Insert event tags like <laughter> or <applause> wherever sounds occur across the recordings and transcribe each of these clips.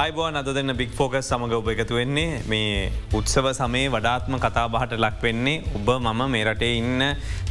අයිබෝ අද දෙන්න බික් ෆෝකස් සමඟ ඔබ එකතු වෙන්නේ මේ උත්සව සමේ වඩාත්ම කතා බහට ලක් වෙන්නේ ඔබ මම මේ රටේ ඉන්න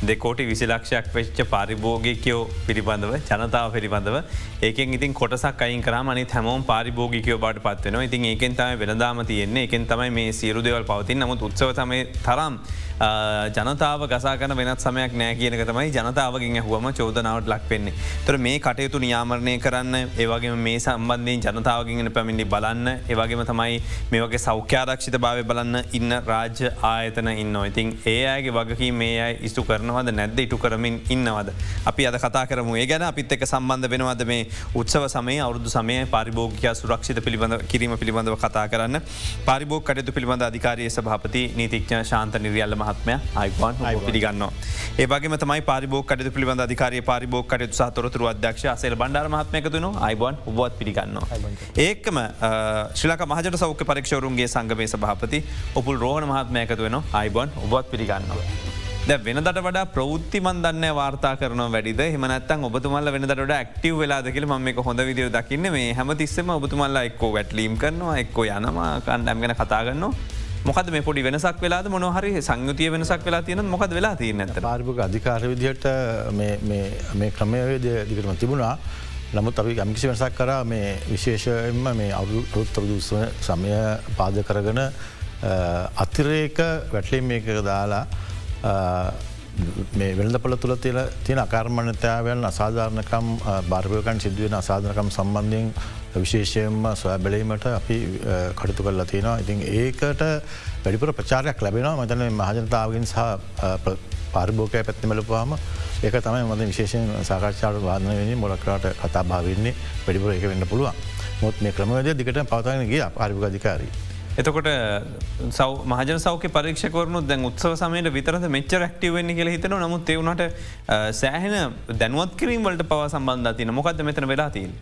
දෙකෝටි විසිලක්ෂයක් වෙච්ච පාරිභෝගිකයෝ පිළිබඳව ජනතාව පිළිබඳව. ඒකෙන් ඉතින් කොටසක් අයින් කර මනි හැමෝම් පාරිභෝගිකයෝ බට පත්වෙනවා ඉතින් ඒකෙන් තම වෙනදාම තියෙන්නේ. එකෙන් තමයි මේ සියරු දෙවල් පවතින් නමුත් උත්සව තමයි තරම් ජනතාව ගසාකන වෙනත් සමයක් නෑ කියනක තමයි ජනතාවගෙන් ඇහුවම චෝදනාවට ලක් වෙන්නේ. තර මේ කටයුතු නියාමරණය කරන්න ඒවගේ මේ සම්බන්ධයෙන් ජනතාවගෙන් පැමිණි බලන්න ඒවගේම තමයි මේ වගේ සෞඛ්‍යාරක්ෂිත භාව බලන්න ඉන්න රාජ්‍ය ආයතන ඉන්න ඉතින් ඒ අයගේ වගකි මේ අයි ඉස්තු කරනවද නැද්ද ඉටු කරමින් ඉන්නවද. අපි අද කතා කරමු ඒ ගැන අපිත් එක සම්බන්ධ වෙනවද මේ උත්සව සමේ අවුදු සමය පරිභෝගිකයා සුරක්ෂිත පිළිබඳ කිරීම පිළිබඳව කතා කරන්න පරිභෝග කටයුතු පිළිබඳ අධිකාරය සභාපති නීතිඥ ශාන්ත නිරියල්ලම මහත්මය අයිවන් පිළිගන්න. ඒවගේ තමයි පාරිබෝක් කටතු පිළිබඳ අධිකාරය පාරිබෝක් කටතු සහතොරතුර අධ්‍යක්ෂ සේල් බණ්ඩාර මහත්මයකතුන අයිබන් ඔබත් පිළිගන්න. ඒකම ශ්‍රලක මහජට සෞඛ්‍ය පරීක්ෂවරුන්ගේ සංගමේ සභාපති ඔපුල් රෝහණ මහත්මයකතු වෙන අයිබන් ඔබත් පිළිගන්නවා. වෙනදට වඩා ප්‍රෞත්තිමන් දන්න වාර්තා කරන වැඩිද. හමනත්තන් ඔබතුමල්ල වෙනදට ක්ටව වෙලාදකල ම එක හොඳ විදිර දකින්න. මේ හැමතිස්සම ඔබතුමල්ලා එක්කෝ වැටලීම් කරනවා එක්කෝ යනවා කණ්ඩම් ගැන කතාගන්නවා මොකද මේ පොඩි වෙනසක් වෙලාද? මොනහරි සංයුතිය වෙනසක් වෙලා තියෙන මොකද වෙලා තියන ඇත පාර්භක අධිකාර විදිහට මේ ක්‍රමයවේද දිකරම තිබුණා. නමුත් අපි ගමිසි වෙනසක් කර මේ විශේෂයෙන්ම මේ අවුරුත්තරුදු සමය පාද කරගන අතිරේක වැටලීම් මේක දාලා මේ වෙළඳපල තුළ තිල තියෙන අකර්මණතාවයන් අසාධාරණකම් භර්භයකන් සිදුවෙන අසාධනකම් සම්බන්ධයෙන් විශේෂයෙන්ම සොය බැලීමට අපි කටතු කරලා තියෙනවා. ඉතින් ඒකට වැඩිපුර ප්‍රචාරයක් ලැබෙනවා මතන මහජනතාවගෙන් සහ පාරිභෝකය පැත්තිමලපුවාම ඒක තමයි මද විශේෂෙන් සාකච්ඡාට වාදන වෙන මොලක්රට කතා භාවන්නේ වැඩිපුර එක වෙන්න පුළුවන් මොත් මේ ක්‍රමවද දිකට පවතගෙන ගිය පාරිභ අධිකාරී. එතකොට සව මහජ සෞක පරීක්ෂකවරනු දැන් උත්සව සමයට විතරද මෙච්ච රක්ටවෙන්න කියල හිතන නමුත් එවුණට සෑහෙන දැනුවත් කිරීම් වලට පව සම්බන්ධ තින මොකක්ද මෙතන වෙලා තින්.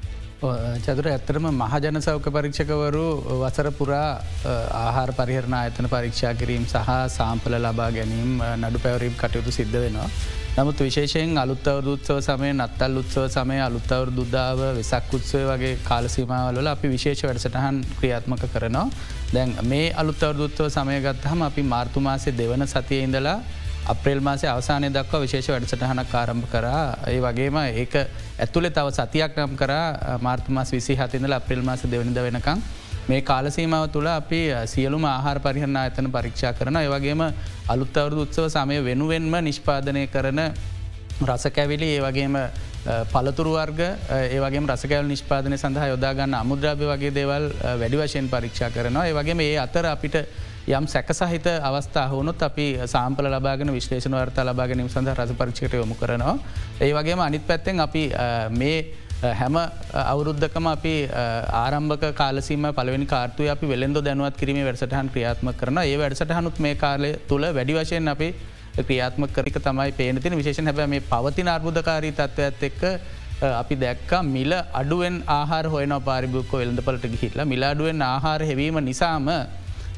චතුර ඇත්තරම මහජන සෞඛ්‍ය පරීක්ෂකවරු වසර පුරා ආහාර පරිහරණ අයතන පරීක්ෂා කිරීම් සහ සාම්පල ලබා ගැනීම් නඩු පැවරීම් කටයුතු සිද්ධ වෙනවා. නමුත් විශේෂයෙන් අලුත්තවර උත්සව සමය නත්තල් උත්සව සමය අලුත්තවර දුදාව වෙසක් උත්සය වගේ කාලසීමාවල අපි විශේෂ වැඩසටහන් ක්‍රියාත්මක කරනවා. දැන් මේ අලුත්තවර දුත්ව සමයගත් හම අපි මාර්තුමාසය දෙවන සතිය ඉඳලා අප්‍රේල් මාසේ අවසානය දක්ව විශේෂ වැඩසටහනක් ආරම්භ කරා. ඒ වගේම ඒක ඇතුළෙ තව සතියක් නම් කර. මාර්තමාස් විසි හතිඳල අප්‍රේල් මාස දෙවනිද වෙනකං මේ කාලසීමාව තුළ අපි සියලුම ආහාර පරිහරණ ඇතන පරීක්ෂා කරන ඒවගේම අලුත්තවරුදු උත්සව සමය වෙනුවෙන්ම නිෂ්පාදනය කරන රසකැවිලි ඒ වගේම පලතුරු වර්ග ඒවගේ රසකැල් නිෂ්පාදනය සඳහා යොදාගන්න අමුද්‍රාභ්‍ය වගේ දේවල් වැඩි වශයෙන් පරීක්ෂා කරනවා. ඒවගේම ඒ අතර අපිට යම් සැකසහිත අවස්ථා හුණුත් අපි සාම්පල ලබාගෙන විශ්ලේෂණ වර්ත ලබාගැනීම සඳහ රස පරිචිකට යොමු කරනවා. ඒ වගේම අනිත් පැත්තෙන් අපි මේ හැම අවුරුද්ධකම අපි ආරම්භක කාලසිම පලවෙනි කාර්තුය අපි වෙළෙන්ද දැනුවත් කිරීම වැඩසටහන් ක්‍රියාත්ම කරන ඒ වැඩසටහනුත් මේ කාලය තුළ වැඩි වශයෙන් අපි ක්‍රියාත්ම කරික තමයි පේනතින විශේෂණ හැබ මේ පවතින අර්බුධකාරී තත්ත්වත් එක්ක අපි දැක්ක මිල අඩුවෙන් ආහාර හොයන පාරිභුක්ක වෙළඳපලට ගිහිట్ලා මිලාඩුවෙන් ආහාර හෙවීම නිසාම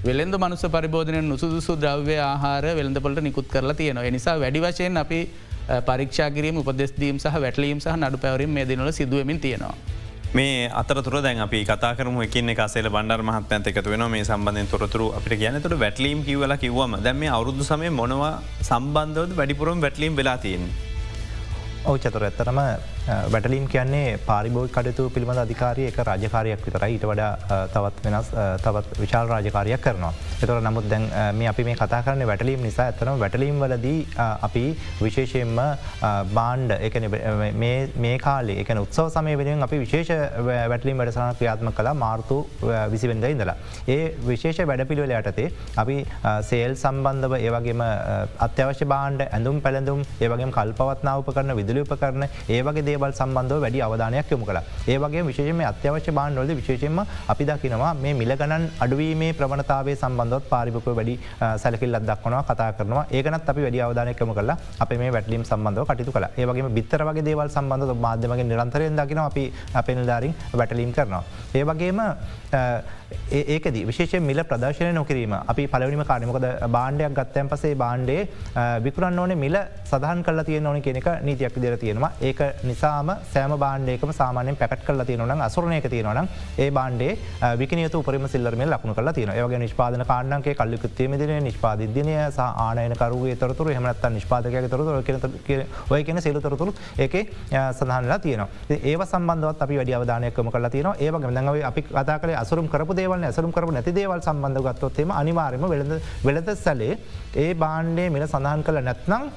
වෙළඳ මනුස පරිබෝධනය නුසුදුසු ද්‍රව්‍ය ආහාර වෙළඳපොලට නිකුත් කරලා තියෙනවා නිසා වැඩි වශයෙන් අපි පරීක්ෂාකිරීම උපදෙස්දීම් සහ වැටලීම් සහ නඩු පැවරීම මේ දිනල සිදුවමින් තියෙනවා. මේ අතරතුර දැන් අපි කතාරම එකින් එකසේල බණ්ඩර් මහත් ඇතක වෙන මේ සම්බන්ධය තොරතුරු අපිට ගැනතුර වැටලීම් කිවල කිව්වම දැම අවුදු සමය මොනවා සම්බන්ධවද වැඩිපුරම් වැටලීම් වෙලා තියෙන්. ඔව චතුර ඇත්තරම වැටලින් කියන්නේ පාරිබෝග කටතු පිළිබඳ අධිකාරය එක රාජකාරයක් විතරයි ඊට වඩා තවත් වෙනස් තවත් විශාල් රාජකාරයක් කරනවා. එතොර නමුත් දැන් මේ අපි මේ කතා කරන වැටලීම් නිසා ඇතනම වැටලීම් වලදී අපි විශේෂයෙන්ම බාන්්ඩ මේ කාලේ එක උත්සව සමය වෙනින් අපි විශේෂ වැටලිම් වැඩසන ක්‍රියාත්ම කලා මාර්තු විසිවෙන්ද ඉඳලා. ඒ විශේෂ වැඩපිළිවෙල යටතේ අපි සේල් සම්බන්ධව ඒවගේම අත්‍යවශ්‍ය බාන්ඩ ඇඳුම් පැළඳුම් ඒවගේ කල්පවත්නාවප කරන විදුලි උප කරන ඒවගේ දේ දේවල් සම්බන්ධව වැඩි අවධානයක් යොමු කළ. ඒවගේ විශේෂම අත්‍යවශ්‍ය බාන්ඩොලද විශේෂෙන්ම අපි දකිනවා මේ මිලගණන් අඩුවීමේ ප්‍රවණතාවේ සම්බන්ධවත් පාරිභක වැඩි සැලකිල් අදක්වනවා කතා කරනවා. ඒකනත් අපි වැඩි අවධානයකම කලා අප මේ වැටලීම් සම්බන්ධව කටතු කළ. ඒවගේ බිත්තර වගේ දේවල් සම්බන්ධ මාධ්‍යමගේ නිරන්තරයෙන් දකින අපි අපෙනල්ධාරින් වැටලීම් කරනවා. ඒවගේම ඒකද විශේෂ මිල ප්‍රදර්ශනය නොකිරීම. අපි පලවනිම කාරමකද බාණ්ඩයක් ගත්තයන් පසේ බාණ්ඩේ විකරන්න ඕනේ මිල සහන් කල තිය ඕන කෙනෙක නීතියක් විදිර තියෙනවා. ඒක නිසාම සෑම බාණ්ඩයකම සාමානෙන් පැත් කල තියනන අසුරනයක තියෙනවන ඒ බාණ්ඩේ විකනයතු උපරම සිල්ලරම ලක්ුණු කල තියන ඒවගේ නිෂ්පාදන කාණ්ඩන්ගේ කල්ලිකුත්තේමදින නිෂ්පාදිද්‍යනය සහ ආනයනකරුවේ තොරතුර හමනත් නිෂ්පාදකය තොරතුර ඔය කියන සෙලුතොරතුරු ඒක සඳහන්ලා තියන ඒ සම්බන්ධවත් අපි වැඩි අවධානයක්කම කල තියන ඒ ගමදව අපි කතා කල අසුරුම් කරපු දේවල් ඇසරුම් කරපු නැති දේවල් සම්බන්ධ ගත්තොත්තේම අනිවාර්යම වෙළඳ වෙළඳ සැලේ ඒ බාණ්ඩේ මිල සඳහන් කළ නැත්නම්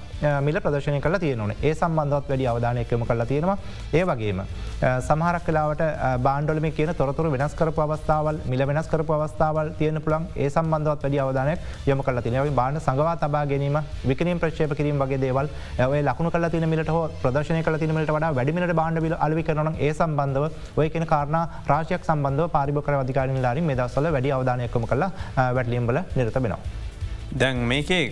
මිල ප්‍රදර්ශනය කල තියනවන ඒ සම්බන්ධවත් වැඩි අවධානයක්කම කල තියෙනවා. ඒ වගේම සමහරක් කලාවට බාණ්ඩොලම කියන තොරතුර වෙනස් කරපු අවස්ථාවල් මිල වෙනස් කරපු අවස්ථාවල් තියෙන පුළන් ඒ සම්බන්ධවත් වැඩි අවධානයක් යම කල තිනව බාණ්ඩ සඟවා තබා ගැනීම විකනින් ප්‍රශ්ප කිරීම වගේ දේවල් ඇය ලකුණු කල තින මිලට හෝ ප්‍රදර්ශනය කල තිනමට වඩා වැඩිමිට බාණ්ඩ විල අලවි කරන ඒ සම්බන්ධව ඔය කෙන කාරණ රාශයක් සම්බන්ධව පාරිභකර අධිකාරින් ලාරින් මෙදස්සල වැඩි අවධානයක්කම කලා වැටලියම්බල නිරත වෙනවා. දැන් මේකේ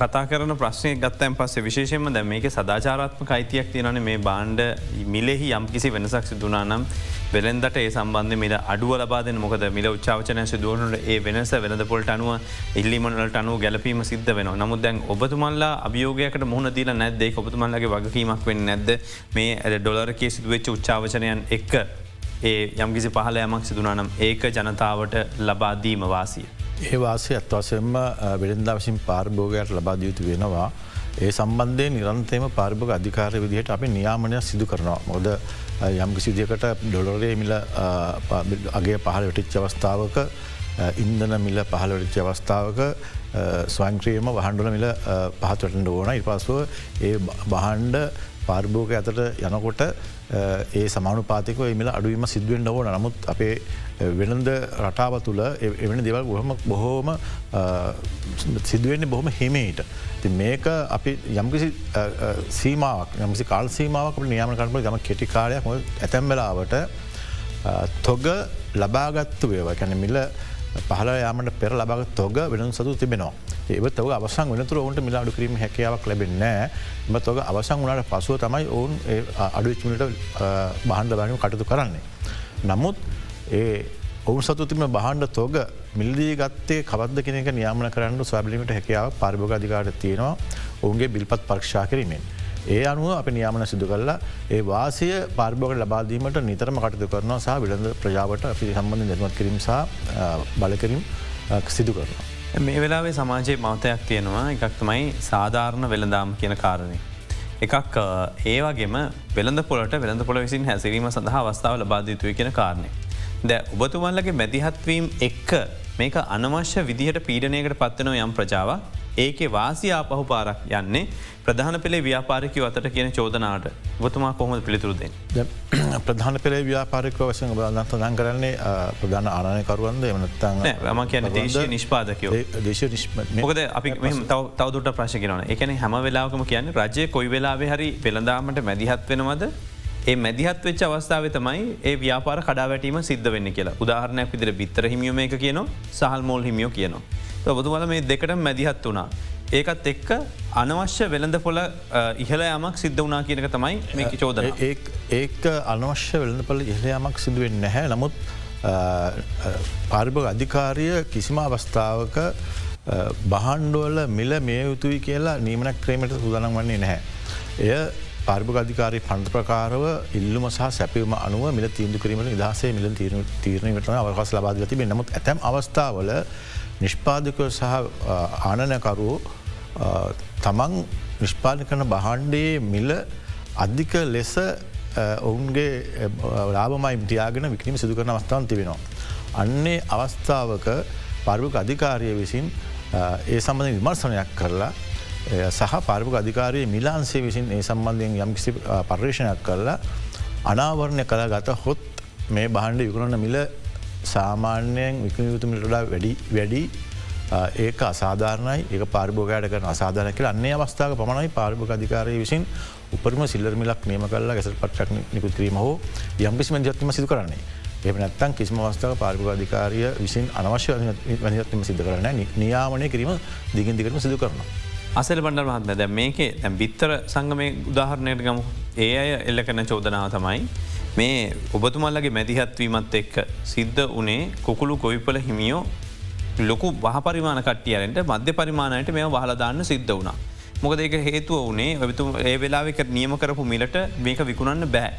කතා කරන ප්‍රශ්නය ගත්තයන් පස්සේ විශේෂෙන්ම දැ මේක සදාචාරත්ම අයිතියක් තියෙනන මේ බාණ්ඩ මිලෙහි යම් කිසි වෙනසක් සිදුනා නම් වෙළෙන්දට ඒ සම්බන්ධ මිට අඩුව ලබාදන මොකද මිල උච්චාවචනය සිදුවනට ඒ වෙනස වෙනද පොල්ට අනුව ඉල්ලිමනලට අනුව ගැලපීම සිද්ධ වෙන නමුත් දැන් ඔබතුමල්ලා අභියෝගයකට මුහුණ දීල නැද්දේ? ඔබතුමල්ලගේ වගකීමක් වෙන්න නැද්ද? මේ ඇ ඩොලරකේ සිදුවච්ච උච්චාවචනයන් එක්ක ඒ යම්කිසි පහල යමක් සිදුනානම් ඒක ජනතාවට ලබාදීම වාසිය. ඒ වාසය ඇත්වසෙන්ම වෙළෙන්දා විසින් පාර්භෝගයට ලබාදයුතු වෙනවා. ඒ සම්බන්ධය නිරන්තයම පාර්භග අධිකාර විදිහයට අපි නියාමනයක් සිදු කරනවා. මොද යම් සිදියකට ඩොලොරේ මිල අගේ පහල වෙටිච්ච අවස්ථාවක ඉන්දන මිල පහල වෙටිච්ච අවස්ථාවක ස්වංක්‍රියම වහන්ඩුල මිල පහත්වටට ඕන ඉ පසුව ඒ බහන්්ඩ පාර්භෝග ඇතට යනකොට ඒ සමානු පාතිකව එමිල අඩුවීම සිදුවෙන් ඕන. නමුත් අපේ වෙනද රටාව තුළ එවැනි දෙවල් ගොහම බොහෝම සිදුවෙන්නේ බොහොම හෙමේට. ති මේක අපි යම්කිසි සීමාවක් යමසි කාල් සීමාවක් නියම කරනට ගම කෙටිකාරයක් ඇතැම් වෙලාවට තොග ලබාගත්තු වේවා. කැන මිල්ල පහල යාමට පෙර ලබග තොග වෙන සතු තිබෙනවා. ඒව තව අවසන් වනතුර ඔවන්ට මිලා අඩු කිරීම හැකියාවක් ලැබෙන්නේ එම තොග අවසං වනට පසුව තමයි ඔවුන් අඩුච්චමට බහන්ඩ බැනම කටතු කරන්නේ. නමුත් ඒ ඔවුන් සතුතිම බහන්ඩ තෝග මිල්දී ගත්තේ කවද කෙනෙක නියාමන කරන්න ස්වබලිමට හැකියාව පරිභෝග අධිකාට තියෙනවා ඔවුන්ගේ බිල්පත් පක්ෂා කිරීමෙන්. ඒ අනුව අප නියාමන සිදු කරලා ඒ වාසය පාර්භෝග ලබාදීමට නිතරම කටතු කරනවා සහ විලඳ ප්‍රජාවට අපි සම්බන්ධ දැනුවත් කිරීම සහ බලකිරීම් සිදු කරනවා. මේ වෙලාවේ සමාජයේ මවතයක් තියෙනවා එකක් තමයි සාධාරණ වෙළදාම් කියන කාරණය. එකක් ඒවාගේම වෙළඳ පොලට වෙළඳ පොල විසින් හැසිරීම සඳහා අවස්ථාව ලබාධීතුව කියෙන කාරණය. ද ඔබතුමල්ලගේ මැදිහත්වීම් එක්ක මේක අනවශ්‍ය විදිහට පීඩනයකට පත්වනව යම් ප්‍රජාව ඒකේ වාසියා පහු පාරක් යන්නේ ප්‍රධාන පෙළේ ව්‍යාපාරිකව අතට කියන චෝදනාට ඔබතුමා කොහොම පිළිතුරුදෙන්. <clears throat> ප්‍රධාන පෙළේ ව්‍යාපාරික වශයෙන් බදන්ත දන් කරන්නේ ප්‍රධාන ආනයකරුවන්ද එමනත්තන් ම කියන දේශය නිෂ්පාදකයෝ දේශ මොකද අපි තවදුට ප්‍රශකනන එකන හැම වෙලාකම කියන්න රජය කොයි වෙලාවේ හරි පෙළඳාමට මැදිහත් වෙනවද ඒ මැදිහත් වෙච් අවස්ථාව තමයි ඒ ව්‍යාපාර කඩාවැටීම සිද්ධ වෙන්න කියලා උදාහරණයක් විදිර බිත්තර හිමියෝම එක කියනවා සහල් මෝල් හිමියෝ කියනවා. ඔබතුමල මේ දෙකට මැදිහත් වනා. ඒකත් එක්ක අනවශ්‍ය වෙළඳ පොල ඉහල යමක් සිද්ධ වනා කියනක තමයි මේක චෝදන. ඒක අනවශ්‍ය වෙළඳ පල ඉහලයමක් සිදුවෙන් නැහැ. නමුත් පාරිභග අධිකාරිය කිසිම අවස්ථාවක බහන්්ඩුවල මිල මේ යුතුයි කියලා නීමනක් ක්‍රේමට සුදනම් වන්නේ නැහැ. එය පාර්භ අධිකාරී පන්ත ප්‍රකාරව ඉල්ලුම සහ සැපවම අනුව මිල තීන්දු කිරීමට නිදහසේ මිල තීරණීමට අවකස් ලබාද තිබේ නමුත් ඇතැම් අවස්ථාවල නිෂ්පාදකව සහ ආනනකරුවෝ තමන් නිෂ්පාලි කරන බහන්්ඩේ මිල අධික ලෙස ඔවුන්ගේ ලාබමයි තියාගෙන විකිනීම සිදු කරන අවස්ථාවන් තිබෙනවා. අන්නේ අවස්ථාවක පර්භක අධිකාරය විසින් ඒ සම්බඳ විමර්ශනයක් කරලා සහ පාර්පක අධිකාරයේ මිලාන්සේ විසින් ඒ සම්බන්ධයෙන් යම්කිසි පර්යේෂණයක් කරලා අනාවරණය කළ ගත හොත් මේ බහන්ඩ යුකරන්න මිල සාමාන්‍යයෙන් විකයුතුමිටඩා වැඩි වැඩි ඒක අසාධාරණයි ඒ පාර්භෝගයට කරන අසාධන කියල අන්නේ අවස්ථාව පමණයි පාර්භක අධිකාරය විසින් උපරම සිල්ලර්මිලක් නේම කල්ලා ගැසල් පට්ක් නිකුත්රීම හෝ යම්කිසි මජත්ම සිදු කරන්නේ. එම නැත්තන් කිසිම අවස්ථාව පාර්භක අධිකාරය විසින් අනවශ්‍ය වනිත්ම සිදු කරන නියාමනය කිරීම දිගින් දිකරම සිදු කරනවා. අසල බණ්ඩ මහත්ම දැ මේකේ ඇම් බිත්තර සංගමය උදාහරණයට ගමු ඒ අය එල්ල කරන චෝදනාව තමයි මේ ඔබතුමල්ලගේ මැදිහත්වීමත් එක්ක සිද්ධ වනේ කුකුළු කොයිපල හිමියෝ ලොකු වහ පරිමාණ කට්ටියරට මධ්‍ය පරිමාණයට මේ වහලදාන්න සිද්ධ වුණා. මොකද ඒක හේතුව වනේ ඔබතු ඒ වෙලාවෙක නියම කරපු මිලට මේක විකුණන්න බෑ.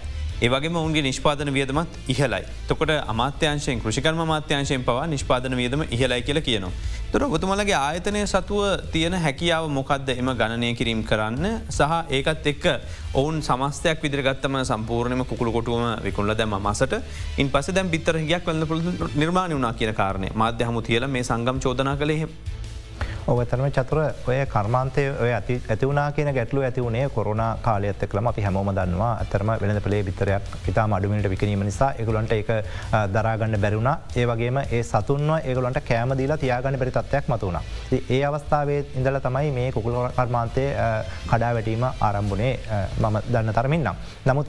ඒවගේ ඔවුන්ගේ නිෂ්පාදන වියදමත් ඉහලයි. තොකට අමාත්‍යංශයෙන් කෘෂිකර්ම මාත්‍යංශයෙන් පවා නිෂ්පාදන වියදම ඉහලයි කියල කියනවා. තුර ඔබතුමලගේ ආයතනය සතුව තියෙන හැකියාව මොකක්ද එම ගණනය කිරීම් කරන්න සහ ඒකත් එක්ක ඔවුන් සමස්තයක් විදිරගත්තම සම්පූර්ණයම කුළු කොටුවම විකුල්ල දැම මසට ඉන් පස දැම් බිත්තරහගයක් වලන්න පුළ නිර්මාණ වනා කියන කාරණය මාධ්‍ය හමු තියල මේ සංගම් චෝදනා කළේ ඔවතරම චතුර ඔය කර්මාන්තය ඔය ඇති ඇතිවුනා කියන ගැටලු ඇති වුණේ කොරුණ කාලයත් එක්ලම අපි හැමෝම දන්නවා ඇතරම වෙන පලේ විතරයක් ඉතා අඩුමිට විකිනීම නිසා එකුලන්ට එක දරාගන්න බැරුණ ඒ වගේම ඒ සතුන්ව ඒගලන්ට කෑමදීලා තියාගන්න පරි තත්වයක් මතුවුණ. ඒ අවස්ථාවේ ඉඳල තමයි මේ කුකුල කර්මාන්තය කඩා වැටීම ආරම්භුණේ මම දන්න තරමින්නම්. නමුත්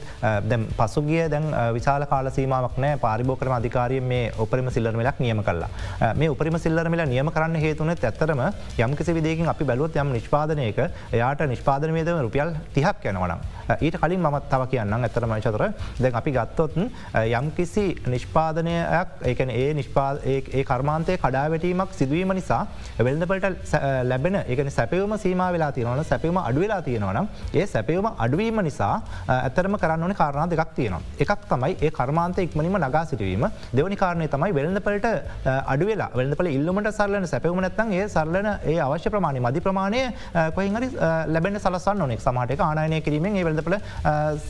දැම් පසුගිය දැන් විශාල කාල සීමාවක් නෑ පාරිභෝකරම අධිකාරය මේ ඔපරිම සිල්ලරමලක් නියම කල්ලා. මේ උපරිම සිල්ලරමල නියම කරන්න හේතුනෙත් ඇත්තරම යම්කිසි විදකින් අපි බැලුවත් යම් නිෂ්පාදනයක එයාට නිෂ්පාදන වේදම රුපියල් තිහක් යනවනම්. ඊට කලින් මත් තව කියන්න ඇතරම චතර දැන් අපි ගත්තොත් යම්කිසි නිෂ්පාදනයක් ඒකන ඒ නිෂ්පා ඒ කර්මාන්තය කඩාවැටීමක් සිදුවීම නිසා වෙල්දපට ලැබෙන ඒකන සැපවම සීම වෙලා තියෙනවන සැපවම අඩුවෙලා තියෙනවනම් ඒ සැපවම අඩුවීම නිසා ඇතරම කරන්නන කාරණ දෙකක් තියෙනවා. එකක් තමයි ඒ කර්මාන්ත ඉක්මනිම නගා සිටවීම. දෙවනි කාරණය තමයි වෙළඳපලට අඩුවෙලා වෙළඳපල ඉල්ලුමට සරලන සැපවම නැත්තන් ඒ සරලන ඒ අවශ්‍ය ප්‍රමාණය මධි ප්‍රමාණය කොහහරි ලැබෙන සලසන්න නොනෙක් සමහට ආනය කිරීමෙන් ඒ වෙලදපල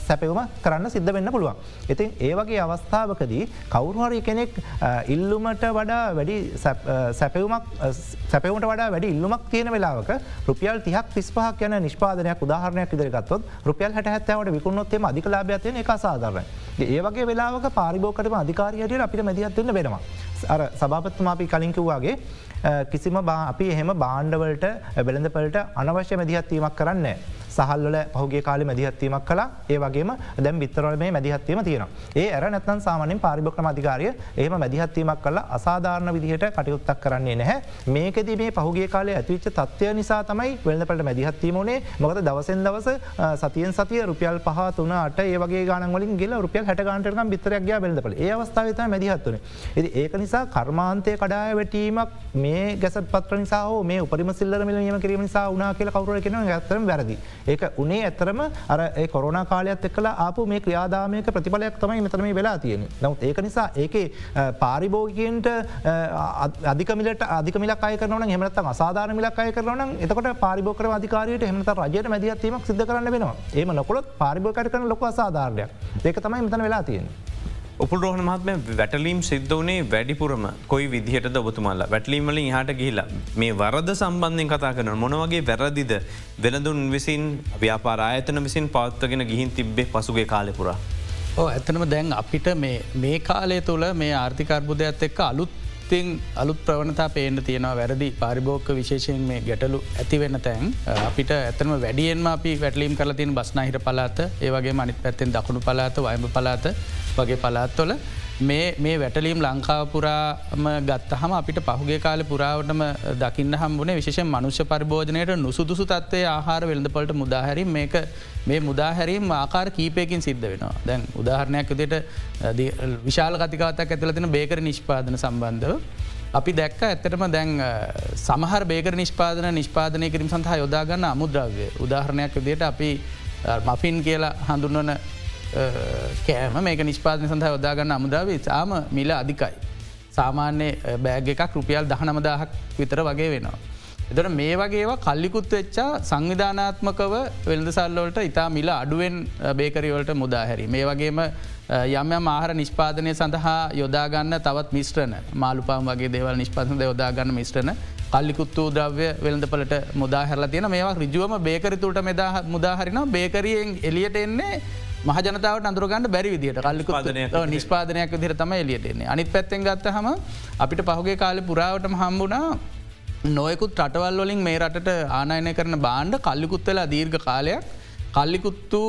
සැපවම කරන්න සිද්ධ වෙන්න පුළුවන්. ඉතින් ඒවගේ අවස්ථාවකදී කවුරුහරි කෙනෙක් ඉල්ලුමට වඩා වැඩි සැපවුමක් සැපවුට වඩා වැඩි ඉල්ලුමක් තියෙන වෙලාවක රුපියල් තිහක් තිස්පහක් යන නිෂ්පාදනයක් උදාහරණයක් ඉදිරිගත්තොත් රුපියල් හැටහැත්තවට විකුණොත්තේම අධිකලාභයතියන එක සාධරන. ඒවගේ වෙලාවක පාරිභෝකටම අධිකාරයට අපිට මැදිහත්වන්න වෙනවා. අර සභාපත්තුමාපි කලින්කිව්වාගේ කිසිම අපි එහෙම බාණ්ඩවලට වෙළඳපලට අනවශ්‍ය මැදිහත්වීමක් කරන්න. සහල්ල පහුගේ කාල මැදිහත්වීමක් කලා ඒ වගේම දැම් විතරල මේ මැදිහත්වීම තියෙන. ඒ ඇර නැත්තන් සාමනින් පාරිභක්‍රම අධිකාරය එහම මැදිහත්වීමක් කල අසාධාරණ විදිහට කටයුත්තක් කරන්නේ නැහැ. මේකද මේ පහුගේ කාලේ ඇතිවිච්ච තත්වය නිසා තමයි වෙළඳපට මැදිහත්වීමනේ මොකද දවසෙන් දවස සතියෙන් සතිය රුපියල් පහ තුන අට ඒවගේ ගානවලින් ගෙල රුපියල් හට ගන්ටකම් බිතරක්ග වෙළඳපල ඒ අවස්ථාවත මැදිහත්වන. එති ඒක නිසා කර්මාන්තය කඩාය වැටීමක් මේ ගැස පත්‍ර නිසා මේ උපරිම සිල්ලර මිලීම කිරීම නිසා උනා කියල කවර කෙන ඇතරම වැරදි. ඒක උනේ ඇතරම අර කොරන කාලයක් එක්ල ආපු මේ ක්‍රියාදාමයක ප්‍රතිඵලයක් තමයි මෙතරම වෙලා තියෙන නවත් ඒක නිසා ඒක පාරිභෝගකන්ට අධිකමිලට අධිකමිලක් අය කරන හෙමනත් අසාධාන මිලක් අය කරන එතකට පාරිභෝකර අධිකාරයට හෙමත රජයට මැදිහත්වීමක් සිද කරන්න වෙනවා. ඒම නොකොත් පාරිභෝකට කරන ලොක අසාධාරයක් ඒක තමයි මෙතන වෙලා තියෙන. උපුල් රෝහණ මහත්ම වැටලීම් සිද්ධ වනේ වැඩිපුරම කොයි විදිහට ඔබතුමල්ල වැටලීමලින් හට ගිහිලා මේ වරද සම්බන්ධයෙන් කතා කරන මොනවගේ වැරදිද? වෙනදුන් විසින් ව්‍යාපාර ආයතන විසින් පවත්වගෙන ගිහින් තිබ්බේ පසුගේ කාලෙපුරා. ඕ ඇතනම දැන් අපිට මේ කාලය තුළ මේ ආර්ථිකර්බුදයක්ත් එක්ක අලුත් ඉතින් අලුත් ප්‍රවණතා පේන්න තියෙනවා. වැරදි පාරිභෝක විශේෂයෙන් මේ ගැටලු ඇතිවෙන්න තැන්. අපිට ඇතම වැඩියෙන්ම අපි වැටලීම් කල තින් බස්නාහිර පලාත ඒවගේ මනිත් පැත්තෙන් දකුණු පලාත වයම පලාත වගේ පලාත්වොල මේ වැටලීම් ලංකාවපුරාම ගත්තහම අපිට පහුගේ කාල පුරාවටම දකින්න හම්බුණේ විශෂෙන් මනුෂ්‍ය පරිභෝජනයට නුසුදුසු තත්වය ආහාර වෙළඳපලට මුදාහැරීම මේක මේ මුදාහැරීම් ආකාර කීපයකින් සිද්ධ වෙනවා. දැන් උදාහරණයක් විදිට විශාල කතිකාතක් ඇතුලතින බේකර නිෂ්පාදන සම්බන්ධව. අපි දැක්ක ඇත්තටම දැන් සමහර බේකර නිෂ්පාදන නිෂ්පාදනය කිරීම සඳහා යොදාගන්න අමුද්‍රව්‍ය උදාහරණයක් විදියට අපි මෆින් කියලා හඳුන්වන කෑම මේක නිෂ්පාදන සඳහ යොදාගන්න අමුදාව සාම මිල අධිකයි. සාමාන්‍ය බෑග එකක් රුපියල් දහනමදාහක් විතර වගේ වෙනවා. එතට මේ වගේවා කල්ලිකුත් වෙච්චා සංවිධානාත්මකව වෙළඳ සල්ලෝට ඉතා මිල අඩුවෙන් බේකරිවලට මුදාහැරි. මේ වගේම යම් ආහර නිෂ්පාදනය සඳහා යොදාගන්න තවත් මිස්ට්‍රන මාළුපාම් වගේ දේවල් නිෂ්පාසද යොදාගන්න මිස්ට්‍රන කල්ලිකුත්තු ද්‍රව්‍ය වෙළඳපලට මුදාහැරලා තියෙන මේවා රිජුවම බේකරිතුට මෙදා මුදාහරින බේකරියෙන් එලියට එන්නේ මහජනතාවට අඳුරගන්න බැරි විදිට කල්ලිකු නිස්පාදනයක් විදිර තම එලියටෙන්නේ අනිත් පැත්තෙන් ගත්ත හම අපිට පහුගේ කාල පුරාවටම හම්බුණා නොයකුත් රටවල් වලින් මේ රටට ආනයනය කරන බාණ්ඩ කල්ලිකුත්වෙලා දීර්ඝ කාලයක්. කල්ලිකුත්තු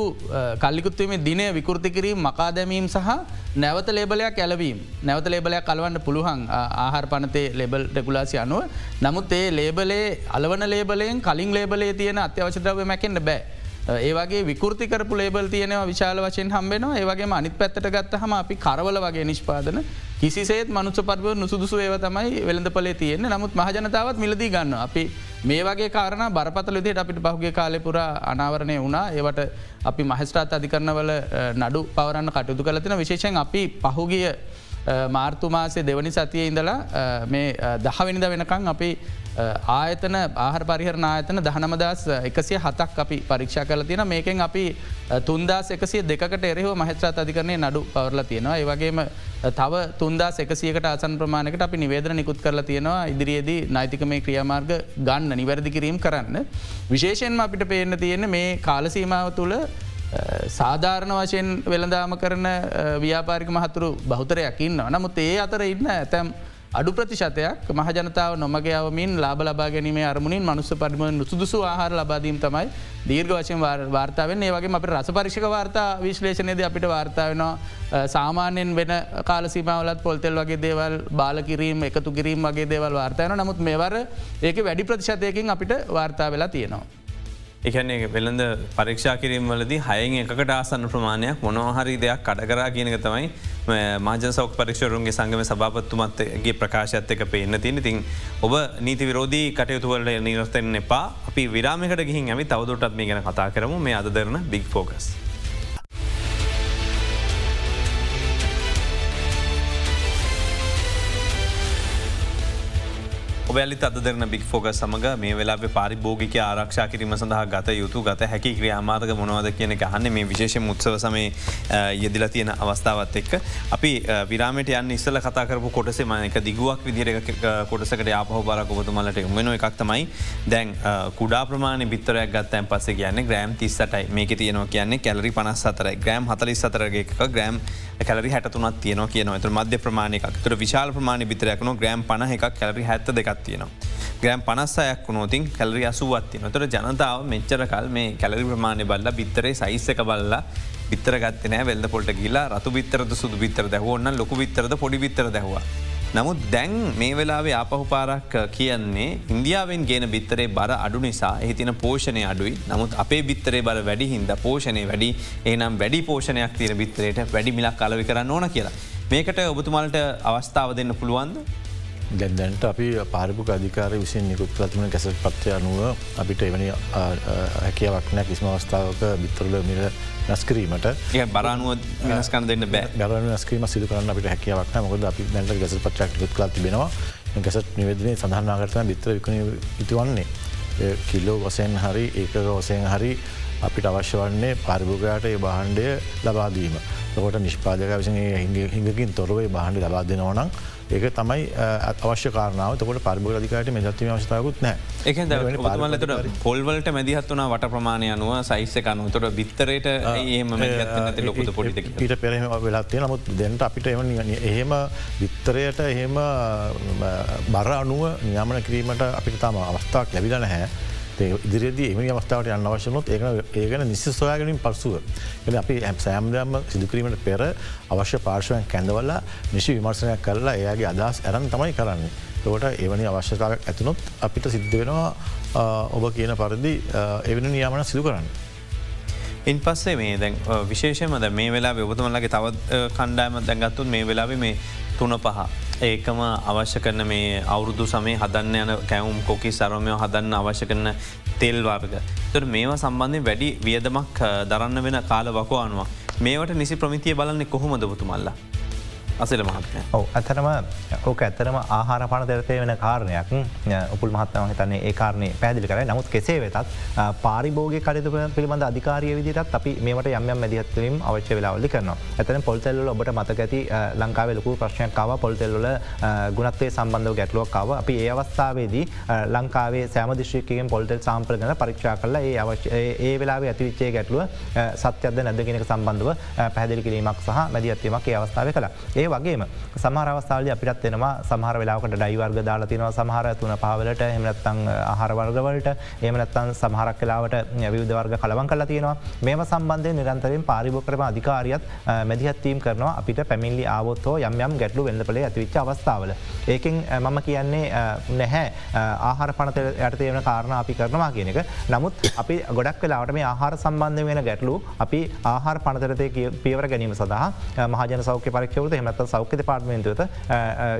කල්ලිකුත්වීමේ දිනය විකෘති කිරීම මකා දැමීම් සහ නැවත ලේබලයක් ඇලවීම්. නැවත ලේබලයක් කලවන්න පුළුවන් ආහාර පනතේ ලෙබල් ඩෙකුලාසි අනුව. නමුත් ඒ ලේබලේ අලවන ලේබලයෙන් කලින් ලේබලේ තියෙන අත්‍යවශ්‍යද්‍රව මැකෙන්ට බෑ ඒවගේ විකෘති කරපු ලේබල් තියෙනවා විශාල වශයෙන් හම්බෙනවා. ඒවගේ අනිත් පැත්තට ගත්ත හම අපි කරවල වගේ නිෂ්පාදන. කිසිසේත් මනුස පරව නුසුදුසු ඒව තමයි වෙළඳ පලේ තියෙන්නේ. නමුත් මහජනතාවත් මිලදී ගන්න අපි මේ වගේ කාරණ බරපතල විදිහට අපිට පහුගේ කාලෙපුර අනාවරණය වුණා. ඒවට අපි මහස්ට්‍රාත් අධිකරණවල නඩු පවරන්න කටයුතු කලතින විශේෂෙන් අපි පහුගිය මාර්තුමාසේ දෙවනි සතිය ඉඳලා මේ දහවිනිද වෙනකං අපි ආයතන ආහර පරිහරණ ආයතන දහනමදස් එකසිය හතක් අපි පරීක්ෂා කල තියෙන මේකෙන් අපි තුන්දාස් එකසිය දෙකට එරෙහව මහත්‍රාත් අධිකරණය නඩු පවරලා තියෙනවා. ඒවගේම තව තුන්දාස් එකසියකට අසන් ප්‍රමාණකට අපි නිවේදන නිකුත් කරලා තියෙනවා. ඉදිරියේදී නෛතික මේ ක්‍රියමාර්ග ගන්න නිවැරදි කිරීම් කරන්න. විශේෂයෙන්ම අපිට පේන්න තියෙන මේ කාලසීමාව තුළ සාධාරණ වශයෙන් වෙළදාම කරන ව්‍යාපාරික මහතුරු බෞතරයක් ඉන්න නමුත් ඒ අතර ඉන්න ඇතැම් අඩු ප්‍රතිශතයක් මහජනතාව නොමගයාවමින් ලාබ ලබා ගැනීමේ අරමුණින් මනුස්ස පරිම සුදුසු ආහාර ලබාදීම තමයි දීර්ග වශයෙන් වාර්තාවෙන් ඒවගේ අප රස පරිෂක වාර්තා විශ්ලේෂණයද අපිට වාර්තාාවෙනවා සාමාන්‍යෙන් වෙන කාලසිමාවලත් පොල්තෙල් වගේ දේවල් බාලකිරීම එකතු කිරීම වගේ දේවල් වාර්තායන නමුත් මෙවර ඒක වැඩි ප්‍රතිශතයකින් අපිට වාර්තා වෙලා තියෙනවා. එකන්නේ වෙළඳ පරීක්ෂා කිරීම වලදී හයෙන් එකට ආසන්න ප්‍රමාණයක් මොනොහරි දෙයක් කඩකරා කියනක තමයි මාජ සෞක් පරික්ෂරුන්ගේ සංගම සභාපත්තුමත්ගේ ප්‍රකාශත් එක පේන්න තින තින් ඔබ නීති විරෝධී කටයුතුවලට නිරස්තෙන් එපා. අපි විරාමකට ගිහින් ඇමි තවදුරටත් මේ ගැන කතා කරමු. මේ අදරන බික් ෆෝකස්. ඔබැලි අදරන බික් ෆෝග සමඟ මේ වෙලා පරිභෝගික ආරක්ෂා කිරීම සඳහා ගත යුතු ගත හැකි ක්‍රියාමාර්ග මොනවද කියන හන්න මේ විශේෂ මුත්සව සමේ යෙදිල තියෙන අවස්ථාවත් එක්ක. අපි විරාමට යන්න ඉස්සල කතාකරපු කොටසේ මයක දිගුවක් විදිර කොටසකට ආපහ බරක් ඔබතුමලට මෙන එකක් තමයි. දැන් කුඩා ප්‍රමාණ බිත්තරයක් ගත්තයන් පස්ස කියන්න ග්‍රෑම් තිස්සටයි. මේක තියනවා කියන්නේ කැලරි පනස් අතරයි ග්‍රෑම් හතලිස් අතරගේ එක ග්‍රෑම් කැලරි හැටතුනත් තියන කියන ඇතු මධ්‍ය ප්‍රමාණයක් තුර විශාල ප්‍රමාණ බිතරයක්න ග්‍රෑම් පන එකක් කැලරි හැත්ත දෙකක් තියෙනවා. ග්‍රෑම් පනස්සයක් වුණෝතින් කැලරි අසුවත්ති නොතර ජනතාව මෙච්චර කල් මේ කැලරි ප්‍රමාණය බල්ල බිත්තරේ සයිස්සක බල්ලා බිත්තර ගත්තනෑ වෙල්ද පොට කියලා රතු බිත්තරද සුදු බිත්තර දැහවන්න ලොකු බිත්තරද පොඩි බිත්තර දැහවා. නමුත් දැන් මේ වෙලාවේ ආපහු පාරක් කියන්නේ ඉන්දියාවෙන් ගෙන බිත්තරේ බර අඩු නිසා එහිතින පෝෂණය අඩුයි. නමුත් අපේ බිත්තරේ බර වැඩි හින්ද පෝෂණය වැඩි. ඒනම් වැඩි පෝෂණයක් තියෙන බිත්තරයට වැඩි මිලක් කලවි කරන්න ඕන කියලා. මේකට ඔබතුමාලට අවස්ථාව දෙන්න පුළුවන්ද? ගැන්දැන්ට අපි පාරිපුක අධිකාර විසින් නිකුත් ලතින කැසට පත්්චය අනුව අපිට එවැනි හැකියාවක් නෑ කිසිම අවස්ථාවක බිත්තරල මිල නැස්කිරීමට බරනුව වෙනස්කන් දෙන්න බෑ. බරන ස්කීම සිදු කරන්න අපිට හැකියාවක් මොකද අපි දැන්ට ගැස පච්චක් නිකුත් කලා තිබෙනවා. ගැසට නිවේදනය සඳහන්නාගරතන බිත්තර විකන ඉතිවන්නේ කිල්ලෝ වසයෙන් හරි ඒක වසයෙන් හරි අපිට අවශ්‍ය වන්නේ පරිභෝගයට ඒ බහන්්ඩය ලබාදීම. ලොකට නිෂ්පාදක විසි හිඟකින් තොරවේ බහන්ඩි ලබා දෙනවනම් ඒක තමයි අවශ්‍ය කාරනාව තකොට පරිභග අධිකායට මෙදත්වීම අවස්ථාවකුත් නෑ එක මලට පොල්වලට මැදිහත් වන වට ප්‍රමාණය අනුව සයිස්සක අනු තොට බිත්තරයට ඒම ලොකුද පොඩි පිට පෙරහම වෙලත්තිය නමුත් දෙන්නට අපිට එම එහෙම විත්තරයට එහෙම බර අනුව නියමන කිරීමට අපිට තම අවස්ථාවක් ලැබිල නැහැ ඉදිරියදී එම අවස්ථාවට යන්න අවශ්‍යනොත් ඒ ඒගන නිසි සොයාගනින් පසුව එ අපි හැම් සෑම්දයම සිදුකිරීමට පෙර අවශ්‍ය පාර්ශවයන් කැඳවල්ලා නිශි විමර්ශනයක් කරලා එයාගේ අදහස් ඇරන් තමයි කරන්නේ. තකොට එවැනි අවශ්‍යතාවක් ඇතුනොත් අපිට සිද්ධ වෙනවා ඔබ කියන පරිදි එවැනි නියාමන සිදු කරන්න. ඉන් පස්සේ මේ දැන් විශේෂමද මේ වෙලා ඔබතුමල්ලගේ තවත් කණ්ඩායම දැන්ගත්තුන් මේ වෙලාව මේ තුන පහ. ඒකම අවශ්‍ය කරන මේ අවුරුදු සමේ හදන්න යන කැවුම් කොකි සරමයෝ හදන්න අවශ්‍ය කරන තෙල් වර්ග. තොට මේවා සම්බන්ධය වැඩි වියදමක් දරන්න වෙන කාල වකෝ අනුව. මේවට නිසි ප්‍රමිතිය බලන්නේ කොහොමද බතුමල්ලා. අසල මහත්ය ඔව ඇතරම ඕක ඇත්තරම ආහාර පන දෙරතය වෙන කාරණයක්. උපුල් මහත්තම හිතන්නේ ඒ කාරණය පැදිලි කර නමුත් කෙසේ වෙතත් පාරිභෝග කටතු පිළිබඳ අධිකාරය විදිටත් අපි මේට යම් මැදිහත්වීම අවශ්‍ය වෙලාවලි කරන ඇතන පොල්තෙල්ල ඔබට මතක ඇති ලංකාව ලොකු ප්‍රශ්නයක්කාව පොල්තෙල්ල ගුණත්වය සම්බන්ධව ගැටලුවක්කාව අපි ඒ අවස්ථාවේදී ලංකාවේ සෑම දිශ්‍රිකයෙන් පොල්ටෙල් සාම්පල ගන පරීක්ෂා කරලා ඒ අවශ්‍ය ඒ වෙලාවේ ඇතිවිච්චේ ගැටලුව සත්‍යද නැදගෙනක සම්බන්ධව පැදිලි කිරීමක් සහ මැදිහත්වීමක් ඒ අවස්ථාව කලා ඒ ඒ වගේම සමහරවස්ථාවල අපිටත් වෙනවා සමහර වෙලාකට ඩයිවර්ග දාලා තිනව සමහර තුන පාවලට එමනත්තං ආහරවර්ගවලට ඒමනත්තන් සමහරක් කලාවට විවිධවර්ග කලවන් කල තියෙනවා. මේම සම්බන්ධය නිරන්තරෙන් පාරිභෝකරම අධිකාරියත් මැදිහත්වීම් කරනවා. අපිට පැමිල්ලි ආවොත්හෝ යම් යම් ගැටලු වෙන්නපලේ ඇතිවිච්ච අවස්ථාවල. ඒකින් මම කියන්නේ නැහැ. ආහාර පනත යටතය වන කාරණ අපි කරනවා කියන එක. නමුත් අපි ගොඩක් වෙලාට මේ ආහාර සම්බන්ධ වෙන ගැටලු අපි ආහාර පනතරතය පියවර ගැනීම සඳහා මහජන සෞඛ්‍ය පරික්ෂවත එම එමනත් සෞඛ්‍ය පාර්මේන්තුවත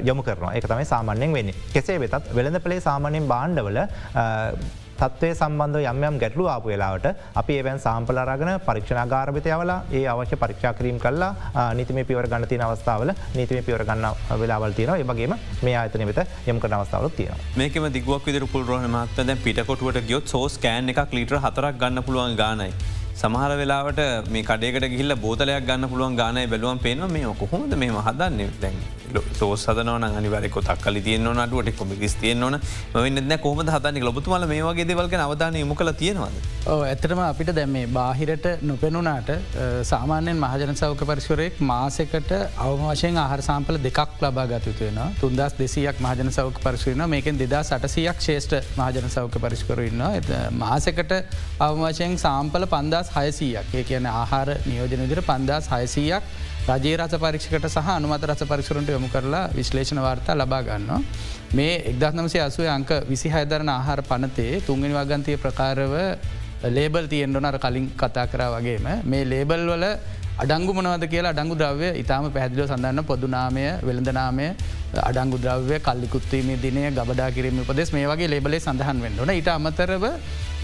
යොමු කරන එක තමයි සාමාන්‍යෙන් වෙන්නේ. කෙසේ වෙතත් වෙළඳ පලේ සාමාන්‍යෙන් බාණ්ඩවල තත්වය සම්බන්ධ යම් ගැටලු ආපු වෙලාවට අපි ඒවැන් සාම්පලරගෙන පරීක්ෂණගාරභිත යවලා ඒ අවශ්‍ය පරීක්ෂා කිරීම් කල්ලා නිතිම පිවර ගන්න තින අවස්ථාවල නීතිම පිවර ගන්න වෙලාවල් තියෙන ඒවගේම මේ අතන වෙත යම කරන අවස්ථාවල තියෙන මේකම දිගුවක් විදර පුල්රහන මත්ත දැ පිටකොටුවට ගියොත් සෝස් කෑන් එකක් ලීටර හතරක් ගන්න පුළුවන් ගානයි. සමහර වෙලාවට මේ කඩේකට ගිල්ල බෝතලයක් ගන්න පුළුවන් ගානය බැලුවන් පේනවා මේ කොහොමද මේ හදන්න? දැන් සෝස් හදන අනිවරක තක්කල තියන නටුවට කොමිකිස් තියන ඕන. මෙන්න කොහම හතන්න ලොබතුමල මේ වගේ දෙවල්ක අවධානය යොමු කළ තියෙනවාද. ඇතරම අපිට දැම් මේ බාහිරට නොපෙනුනාට සාමාන්‍යෙන් මහජන සෞක පරිශවරයෙක් මාසකට අවමාශයෙන් ආහර සාම්පල දෙකක් ලබා ගතයුතුවෙන තුන්දස් දෙසියක් මහජන සෞක පරිශවරන මේකෙන් දෙදා සටසියක් ශේෂ්ට මහජන සෞක පරිස්කරන්න මාසකට අවමාශයෙන් සාම්පල පන්දස් හයසීයක් ඒ කියන ආහාර නියෝජන විදිර පන්දස් හයසීයක් රජයේ රස පරීක්ෂකට සහ අනුමත රස පරිසුරන්ට යොමු කරලා විශ්ලේෂණ වාර්තා ලබා ගන්නවා. මේ එක්දත් නමසේ අසුව අංක විසි හයදරන ආහාර පනතේ තුන්ගනි වගන්තය ප්‍රකාරව ලේබල් තියෙන්ඩනර කලින් කතා කරා වගේම මේ ලේබල් වල අඩංගු මනවද කියලා අඩංගු ද්‍රව්‍ය ඉතාම පැදිලිව සඳන්න පොදුනාමය වෙළඳනාමය අඩංගු ද්‍රව්‍ය කල්ලිකුත්වීමේ දිනය ගබඩා කිරීම උපදෙස් මේ වගේ ලේබලේ සඳහන් වෙන්නන ඉට අමතරව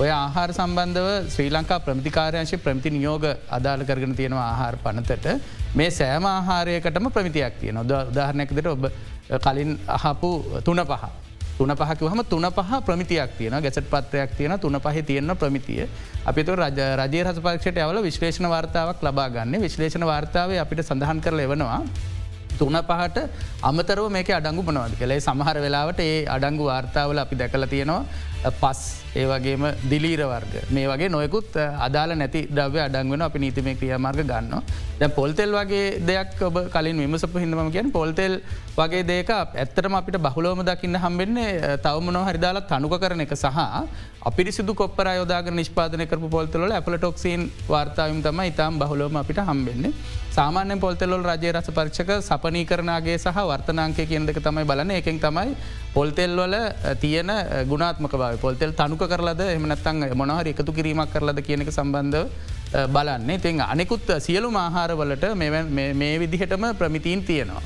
ඔය ආහාර සම්බන්ධව ශ්‍රී ලංකා ප්‍රමිතිකාරයංශ ප්‍රමිති නියෝග අදාළ කරගෙන තියෙනවා ආහාර පනතට මේ සෑම ආහාරයකටම ප්‍රමිතියක් තියෙන ොද උදාහරණයකදට ඔබ කලින් අහපු තුන පහ. තුන පහකිවහම තුන පහ ප්‍රමිතියක් තියෙන ගැසට පත්‍රයක් තියෙන තුන පහ තියෙන්න්න ප්‍රමිතිය. අපිතු රජ රජය රස පක්ෂයට ඇවල විශ්ලේෂණ වාර්තාවක් ලබාගන්න විශ්ලේෂණ වාර්තාව අපිට සඳහන් කර එවනවා. තුන පහට අමතරව මේක අඩංගු පනවද කළේ සමහර වෙලාවට ඒ අඩංගු වාර්තාවල අපි දැකල තියෙනවා. පස් ඒ වගේම දිලීර වර්ග. මේ වගේ නොයකුත් අදාල නැති ද්‍රව්‍ය අඩංවෙන අපි නීතිමේ ක්‍රියමාර්ග ගන්න. දැ පොල්තෙල් වගේ දෙයක් ඔබ කලින් විමසප හිදම කියෙන් පොල්තෙල් වගේ දේක ඇත්තටම අපිට බහුලෝම දකින්න හම්බෙන්නේ තවමනෝ හරිදාලා තනුක කරන එක සහ අපිරිසිදු කොප්පර යෝදාග නිෂ්පාදන කරපු පොල්තල ඇපල ටොක්සින් වාර්තාවම් තම ඉතාම් බහුලෝම අපිට හම්බෙන්නේ. සාමාන්‍ය පොල්තෙල්ලොල් රජය රස පරික්ෂක සපනී කරනගේ සහ වර්තනාංකය කියන්දක තමයි බලන එකෙන් තමයි පොල්තෙල්වල තියෙන ගුණාත්මක බව පොල්තෙල් තනුක කරලද? එමනත්තං මොනහර එකතු කිරීමක් කරලද කියනක සම්බන්ධ බලන්නේ. තින් අනෙකුත් සියලු මාහාරවලට මේ විදිහටම ප්‍රමිතීන් තියෙනවා.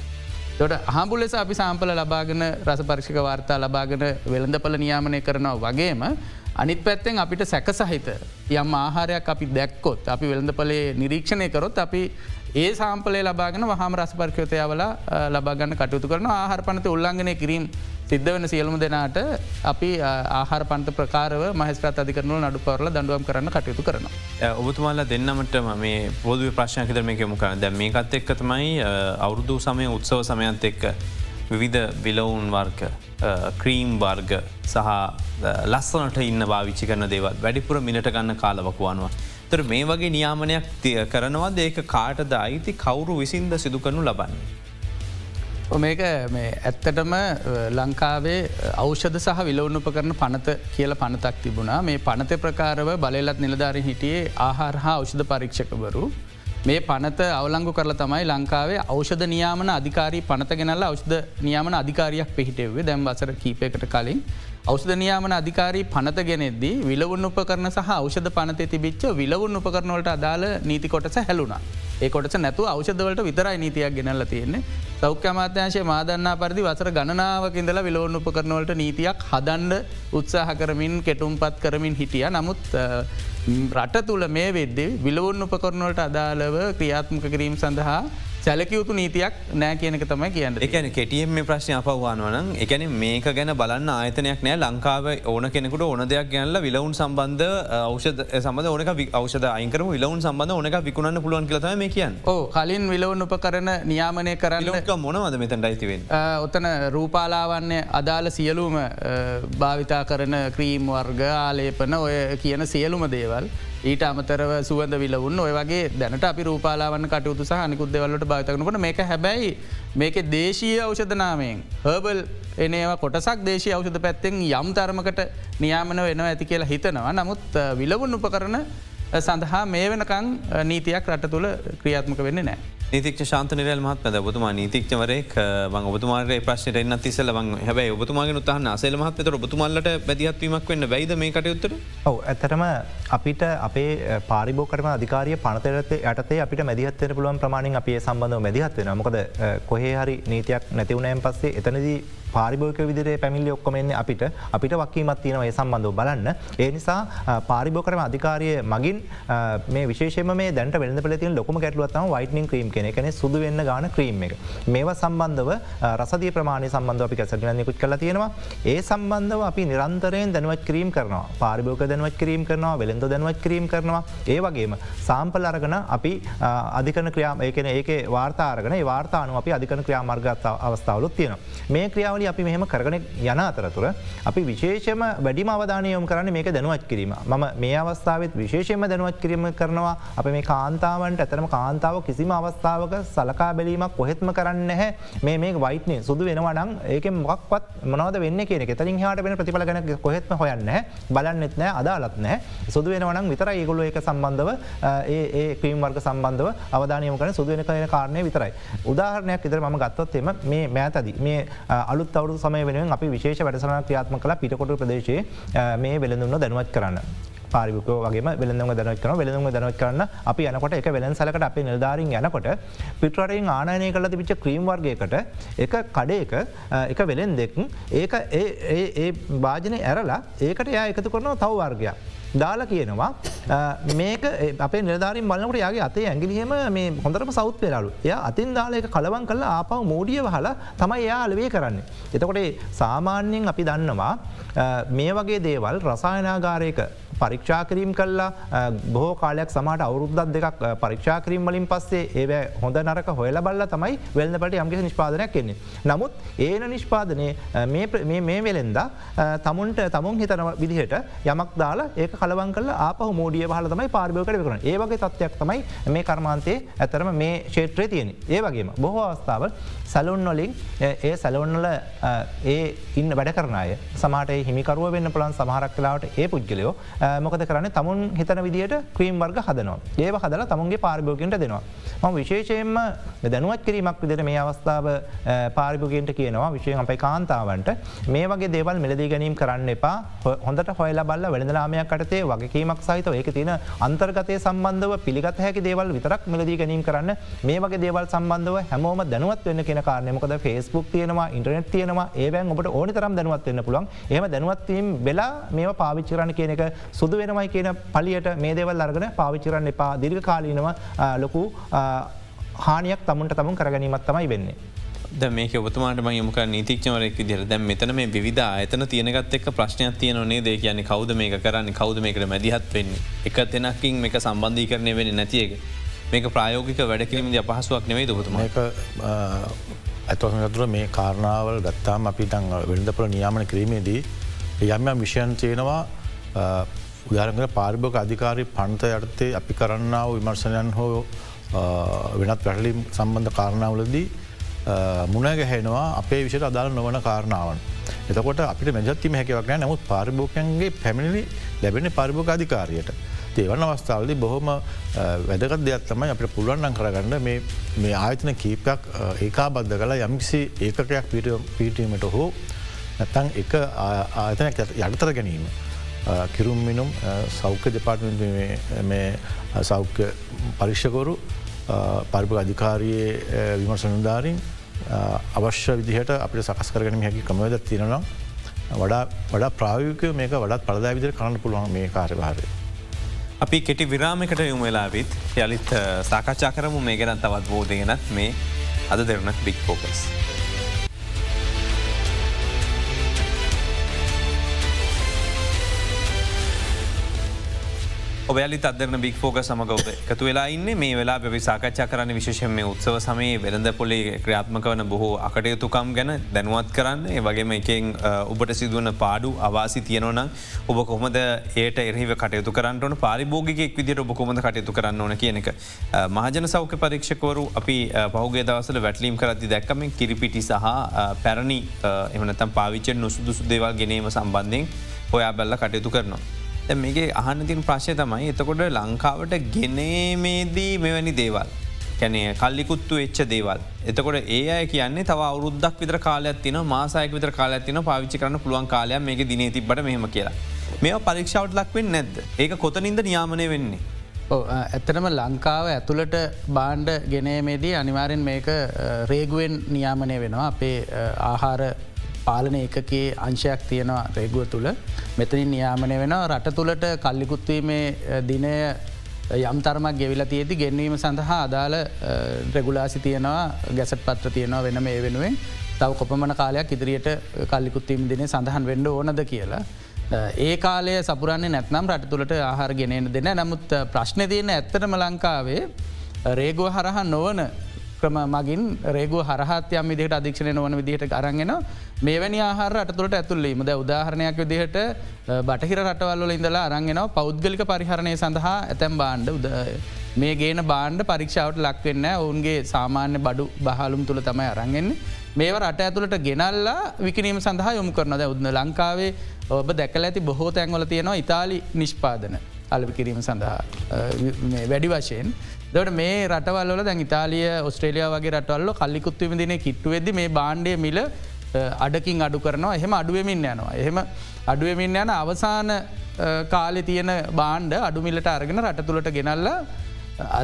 තොට හාඹු ලෙස අපි සාම්පල ලබාගෙන රස පරිෂික වාර්තා ලබාගෙන වෙළඳපල නියාමනය කරනවා වගේම අනිත් පැත්තෙන් අපිට සැක සහිත යම් ආහාරයක් අපි දැක්කොත් අපි වෙළඳපලේ නිරීක්ෂණය කරොත් අපි ඒ සාම්පලේ ලබාගෙන වහම රස පර්කයතයවල ලබාගන්න කටයුතු කරන ආහාර පනත උල්ලංඝනය කිරීම සිද්ධ වෙන සියලුම දෙනාට අපි ආහාර පන්ත ප්‍රකාරව මහස්ත්‍රත් අධිකරනු නඩු පවරල දඩුවම් කරන්න කටයුතු කරන. ඔබතුමාල දෙන්නමට මේ පොදු ප්‍රශ්නයකද මේක මුකර දැ මේකත් එක්ක තමයි අවුරුදු සමය උත්සව සමයන්ත එක්ක විවිධ විලවුන් වර්ග ක්‍රීම් වර්ග සහ ලස්සනට ඉන්න භාවිච්චි කරන දේවල් වැඩිපුර මිනට ගන්න කාලවකුවනවා. තර මේ වගේ නියාමනයක් කරනවාද ඒක කාටද අයිති කවුරු විසින්ද සිදු කරනු ලබන්නේ. මේක මේ ඇත්තටම ලංකාවේ අවෂධ සහ විලවුණුප කරන පනත කියල පනතක් තිබුණා මේ පනත ප්‍රකාරව බලලත් නිලධාරය හිටියේ ආහාර හා අවෂධ පරීක්ෂකවරු. මේ පනත අවලංගු කරලා තමයි ලංකාවේ අවෂධ නියාමන අධිකාරී පනත ගෙනල්ල අවෂධ නියාමන අධිකාරයක් පිහිටෙවේ දැම් වසර කීපයකට කලින් අවෂධ නියාමන අධිකාරී පනත ගෙනෙද්දී විලවුන් උපකරන සහ අවෂධ පනත තිබිච්ච විලවුන් උපකරනවලට අදාළ නීති කොටස හැලුණා. ඒ කොටස නැතු අවෂධවලට විතරයි නීතියක් ගෙනල්ල තියෙන්නේ. සෞඛ්‍ය අමාත්‍යංශය මාදන්නා පරිදි වසර ගණනාවකින්දල විලෝන් උපකරනවලට නීතියක් හදන්ඩ උත්සාහ කරමින් කෙටුම් පත් කරමින් හිටිය. නමුත් රට තුළ මේ වෙද්දේ විලවුන් උපකරනවලට අදාළව ක්‍රියාත්මක කිරීම සඳහා සැලකයුතු නීතියක් නෑ කියනක තමයි කියන්න. එකන කෙටියම් මේ ප්‍රශ්න අපවවානවන එකන මේක ගැන බලන්න ආයතනයක් නෑ. ලංකාව ඕන කෙනෙකුට ඕන දෙයක් ගැනල විලවුන් සම්බන්ධ අවෂද සබඳ ඕනක අවෂද අයිකර විලවුන් සබඳ ඕනක විකුණන්න පුළුවන් කියලතම මේ කියන්න. ඕ කලින් විලවුන් උප කරන නියාමනය කරන්න මොනවද මෙතන් යිතිවෙන් ඔතන රූපාලාවන්නේ අදාළ සියලුම භාවිතා කරන ක්‍රීම් වර්ග ආලේපන ඔය කියන සියලුම දේවල් ඊට අමතරව සුවඳ විලවුන් ඔය වගේ දැනට අපි රූපාලාවන්න කටයුතු සහ නිකුත් දෙවල්ලට භාතකනකට මේක හැබැයි මේක දේශීය අවෂධනාමයෙන් හර්බල් එනවා කොටසක් දේශය අවෂධ පැත්තෙන් යම් තරමකට නියාමන වෙනවා ඇති කියලා හිතනවා. නමුත් විලවුන් උප කරන සඳහා මේ වෙනකං නීතියක් රට තුළ ක්‍රියාත්මක වෙන්න නෑ. නීතික් ශාන්ත නිරල් මහත් ද ඔබතුමා නීතික්වරෙක් බං ඔබතුමාට ප්‍රශ්නයට එන්න තිසල බං හැබයි ඔබතුමාගේ උත්හන්න අසල මහත්තත ඔබතුමල්ලට බැදිහත්වීමක් වන්න බයිද මේ කටයුත්තර ඔව ඇතරම අපිට අපේ පාරිබෝකරම අධිකාරය පනතරත යටතේ අපිට මැදිහත්තර පුළුවන් ප්‍රමාණින් අපේ සම්බන්ධව මැදිහත්වෙන මොකද කොහේ හරි නීතියක් නැතිවුණයන් පස්සේ එතනදී පාරිභෝක විදිරේ පැමිල්ලි ඔක්කොමෙන්නේ අපිට අපිට වක්කීමත් තියෙනව ඒ සම්බන්ධව බලන්න. ඒ නිසා පාරිභෝකරම අධිකාරය මගින් මේ විශේෂම මේ දැන්ට වෙළඳ පලතින් ලොකම ගැටලුවත්තම වයිටනින් ක්‍රීම් කෙන කෙන සුදු වෙන්න ගාන ක්‍රීම් එක. මේවා සම්බන්ධව රසදිය ප්‍රමාණය සම්බන්ධ අපි කැසටනකුත් කල තියෙනවා. ඒ සම්බන්ධව අපි නිරන්තරයෙන් දැනුවත් ක්‍රීම් කරනවා පාරිභෝක දැනුවත් ක්‍රීම් කරනවා වෙළඳ දැනුවත් ක්‍රීම් කරනවා ඒ වගේම සාම්පල් අරගන අපි අධිකන ක්‍රියාම ඒකන ඒක වාර්තාරගන වාර්තානු අපි අධිකන ක්‍රියාමාර්ගත් අවස්ථාවලුත් තියෙන මේ ක්‍රියාවල අපි මෙහෙම කරන යන අතරතුර අපි විශේෂම වැඩිම අවධානයයොම කරන්න මේක දැනුවත් කිරීම. ම මේ අවස්ථාවත් විශේෂම දැනුවත් කිරීම කරනවා. අප මේ කාන්තාවන්ට ඇතරම කාන්තාව කිසිම අවස්ථාවක සලකා බැලීමක් කොහෙත්ම කරන්න හැ මේ මේ වයිටනේ සුදු වෙනවනම් ඒක මොක්වත් මොනවද වෙන්න කියන තරින් හට වෙන ප්‍රතිඵල ගැන කොහෙත්ම හොයන්න බලන්නෙත් නෑ අදාලත් නෑ සුදු වෙනවනම් විතර ඒගොල එක සම්බන්ධව ඒ ක්‍රීම් වර්ග සම්බන්ධව අවධානයම කන සුදුවෙන කන කාරණය විතරයි. උදාහරණයක් ඉදර ම ගත්තොත්තෙම මේ මෑතද මේ අලුත් අවුදු සමය වෙන අපි විශේෂ වැඩසන ක්‍රියාත්ම කළ පිටකොට ප්‍රදේශයේ මේ වෙළඳන්න දැනුවත් කරන්න. පාරික වගේ වෙළඳම දැනත් කන වෙළඳම දැනත් කරන්න අපි යනකොට එක වෙළන් සලකට අප නිල්ධාරින් යනකොට පිටරටින් ආනය කල තිබිච්ච ක්‍රීම් වර්ගයකට එක කඩේක එක වෙළෙන් දෙක් ඒක ඒ භාජනය ඇරලා ඒකට යා එකතු කරනවා තව වර්ගයක්. දාලා කියනවා මේක අපේ නිධාරින් බලන්නට යාගේ අතේ ඇගිලිහෙම මේ හොඳරම සෞත් වෙලාලු එය අතින් දාලක කලවන් කල ආපව මෝඩිය හලා තමයි එයා අලවේ කරන්න. එතකොට සාමාන්‍යයෙන් අපි දන්නවා මේ වගේ දේවල් රසායනාගාරයක පරීක්ෂාකිරීම් කල්ලා බෝ කාලයක් සමට අවුරුද්දත් දෙකක් පරීක්ෂාකිරීම් වලින් පස්සේ ඒ හොඳ නරක හොයල බල්ල තමයි වෙල්න්නපට යම්කිසි නිෂ්පාදනයක් කෙන්නේ. නමුත් ඒන නිෂ්පාදනය මේ වෙලෙන්ද තමුන්ට තමුන් හිතන විදිහට යමක් දාලා ඒ කලවන් කල ආපහ මෝඩිය හල තමයි පාර්භයකට කරන ඒවගේ තත්වයක් තමයි මේ කර්මාන්තයේ ඇතරම මේ ශේත්‍රය තියෙන ඒ වගේම බොහෝ අවස්ථාව සැලුන් වලින් ඒ සැලවන්නල ඒ ඉන්න වැඩ කරනය සමට හිමිකරුව වෙන්න පුළන් සමහරක් කලාවට ඒ පුද්ගලයෝ මොකද කරන්න? තමුන් හිතන විදිට ක්‍රීම් වර්ග හදනවා. ඒ හදල තමුන්ගේ පාරිභෝගන්ට දෙනවා. ම විශේෂයෙන්ම දැනුවත් කිරීමක් විදිට මේ අවස්ථාව පාරිභෝගන්ට කියනවා. විශෂයෙන් අපයි කාන්තාවන්ට. මේ වගේ දේවල් මෙලදී ගැනීම් කරන්න එපා. හොඳට හොයල බල්ල වෙළඳලාමයක් කටතේ වගේීමක් සහිත ඒක තියෙන අන්තර්ගතය සම්බන්ධව පිළිගත හැකි දේවල් විතරක් මෙලදී ගැනීම් කරන්න. මේ වගේ දේවල් සම්බන්ධව හැමෝම දැනුවත් වෙන්න කියෙන කාරනයමකද ෆස්බුක් තියෙනවා ඉන්ටනෙට් තියෙනවා. ඒවැන් ඔබට ඕනි තරම් දැනුවත් වෙන්න පුළන් එහම දැනුවත්වීම් වෙලා මේ පාවිච්චරණ කියන එක සුදු වෙනමයි කියන පලියට මේ දේවල් අර්ගන පාවිච්චරන්න එපා. දිර්ඝ කාලීනව ලොකු හානියක් තමුන්ට තමුන් කරගැනීමත් තමයි වෙන්නේ. ද මේක ඔබතුමාට යමුක නීතික්ෂවරෙක් විදිර දැ මෙතන මේ විධ අතන තියනගත් එක් ප්‍රශ්නයක් තියනේ දේ කියන කවද මේක කරන්න? කවද මේකට මැදිහත් වෙන්නේ? එක තැනකින් මේක සම්බන්ධී කරනය වෙන නැතියක මේක ප්‍රයෝගික වැඩකිරීම අපහසුවක් නෙවෙයි දොතුම ඇතවසතුර මේ කාරණාවල් ගත්තාම අපි තං වෙළඳපල නියාමන කිරීමේදී යම්යම් විෂයන් තියෙනවා උදාරගල පාරිභෝග අධිකාරී පන්ත යටතේ අපි කරන්නාව විමර්ශනයන් හෝ වෙනත් වැටලිම් සම්බන්ධ කාරණාවලදී මුණගැහෙනවා අපේ විෂයට අදාළ නොවන කාරණාවන්. එතකොට අපිට මැජත්තිම හැකවක් නෑ නමුත් පාරිභෝකයන්ගේ පැමිණිලි ලැබෙන පරිභෝග අධිකාරයට. ඒවන අවස්ථාවලදී බොහොම වැදගත් දෙයක් තමයි අපට පුළුවන්න්න කරගන්න මේ ආයතන කීපයක් ඒකා බද්ධ කලා යම්කිසි ඒකකයක් පිටීමට හෝ නැතන් එක ආයතනයක් යටතර ගැනීම. කිරුම් මිනුම් සෞඛ්‍ය දෙපාර්ටමෙන්ට මේ සෞඛ්‍ය පරික්ෂකොරු පරිප අධිකාරයේ විමර්ශනුදාරින් අවශ්‍ය විදිහට අපිට සකස් කරගනම හැකි කමවද තියෙනවා වඩා වඩා ප්‍රායෝක මේක වඩත් පලදා විදිර කරන්න පුළුවන් මේ කාර්යභාරය. අපි කෙටි විරාමිකට යොම වෙලාවිත් යළිත් සාකච්ඡා කරමු මේ ගැන තවත් බෝධගෙනත් මේ අද දෙරන බික් පෝකස්. ඔබයාලි අදරන බික් ෆෝක සමගව එකතු වෙලා ඉන්න මේ වෙලා පැි සාකච්ඡා කරන්න විශෂම මේ උත්සව සමයේ වෙළඳ පොලේ ක්‍රියාත්මක වන බොහෝ අකටයුතුකම් ගැන දැනුවත් කරන්න වගේම එකෙන් ඔබට සිදුවන පාඩු අවාසි තියනවන ඔබ කොහොමද ඒට එරහිව කටයුතු කරන්නන පාරිභෝගිකෙක් විදිට ඔබ කොමද කටයුතු කරන්න ඕන කියන එක. මහජන සෞඛ්‍ය පරීක්ෂකවරු අපි පහුගේ දවසල වැටලීම් කරති දැක්කම කිරිපිටි සහ පැරණි එමනතම් පාවිච්චෙන් නොසුදුසු දේවල් ගෙනීම සම්බන්ධයෙන් හොයා බැල්ල කටයුතු කරනවා. මේගේ අහන්න තින් ප්‍රශ්ය තමයි එතකොට ලංකාවට ගෙනීමේදී මෙවැනි දේවල්. කැනේ කල්ලිකුත්තු එච්ච දේවල්. එතකොට ඒ අය කියන්නේ තව අවුරුද්දක් විතර කාලයක් තින මාසායක විතර කාලයක් තින පාවිච්චි කරන පුළුවන් කාලයක් මේක දිනේ තිබට මෙහම කියලා. මේ පරීක්ෂාවට ලක්වෙන් නැද්ද. ඒක කොතනින්ද නියාමනය වෙන්නේ. ඇත්තනම ලංකාව ඇතුළට බාණ්ඩ ගෙනීමේදී අනිවාරෙන් මේක රේගුවෙන් නියාමනය වෙනවා අපේ ආහාර පාලන එකකේ අංශයක් තියෙනවා රේගුව තුළ. මෙතනින් නියාමනය වෙන රට තුළට කල්ලිකුත්වීමේ දිනය යම් තරමක් ගෙවිල තියති ගෙන්වීම සඳහා අදාළ රෙගුලාසි තියෙනවා ගැසට පත්‍ර තියෙනවා වෙන මේ වෙනුවෙන්. තව කොපමන කාලයක් ඉදිරියට කල්ලිකුත්වීම දින සඳහන් වෙන්ඩ ඕනද කියලා. ඒ කාලය සපුරන්නේ නැත්නම් රට තුළට ආහාර ගෙනෙන දෙන නමුත් ප්‍රශ්න තියන ඇත්තටම ලංකාවේ රේගෝ හරහා නොවන ක්‍රම මගින් රේගු හරහත්යම් විදිහට අධික්ෂණය නොවන විදිහට අරගෙන මේවැනි ආහාර අටතුළට ඇතුල්ලීම ද උදාහරණයක් විදිහට බටහිර රටවල්ල ඉඳලා අරන්ගෙන පෞද්ගලික පරිහරණය සඳහා ඇතැම් බාණ්ඩ උද මේ ගේන බාණ්ඩ පරීක්ෂාවට ලක්වෙන්න ඔවුන්ගේ සාමාන්‍ය බඩු බහලුම් තුළ තමයි අරන්ගෙන්නේ මේව රට ඇතුළට ගෙනල්ලා විකිනීම සඳහා යොමු කරනද උද්න ලංකාවේ ඔබ දැකල ඇති බොහෝ තැන්වල තියෙනවා ඉතාලි නිෂ්පාදන අලවි කිරීම සඳහා. වැඩි වශයෙන් දට මේ රටවල්ල දැන් ඉතාලිය ඔස්ට්‍රේලිය වගේ රටවල්ල කල්ලිකුත්වම දින කිට්ටුවෙද මේ බාණ්ඩය මිල අඩකින් අඩු කරනවා එහෙම අඩුවමින් යනවා. එහෙම අඩුවමින් යන අවසාන කාලෙ තියෙන බාණ්ඩ අඩුමිලට අරගෙන රට තුළට ගෙනල්ල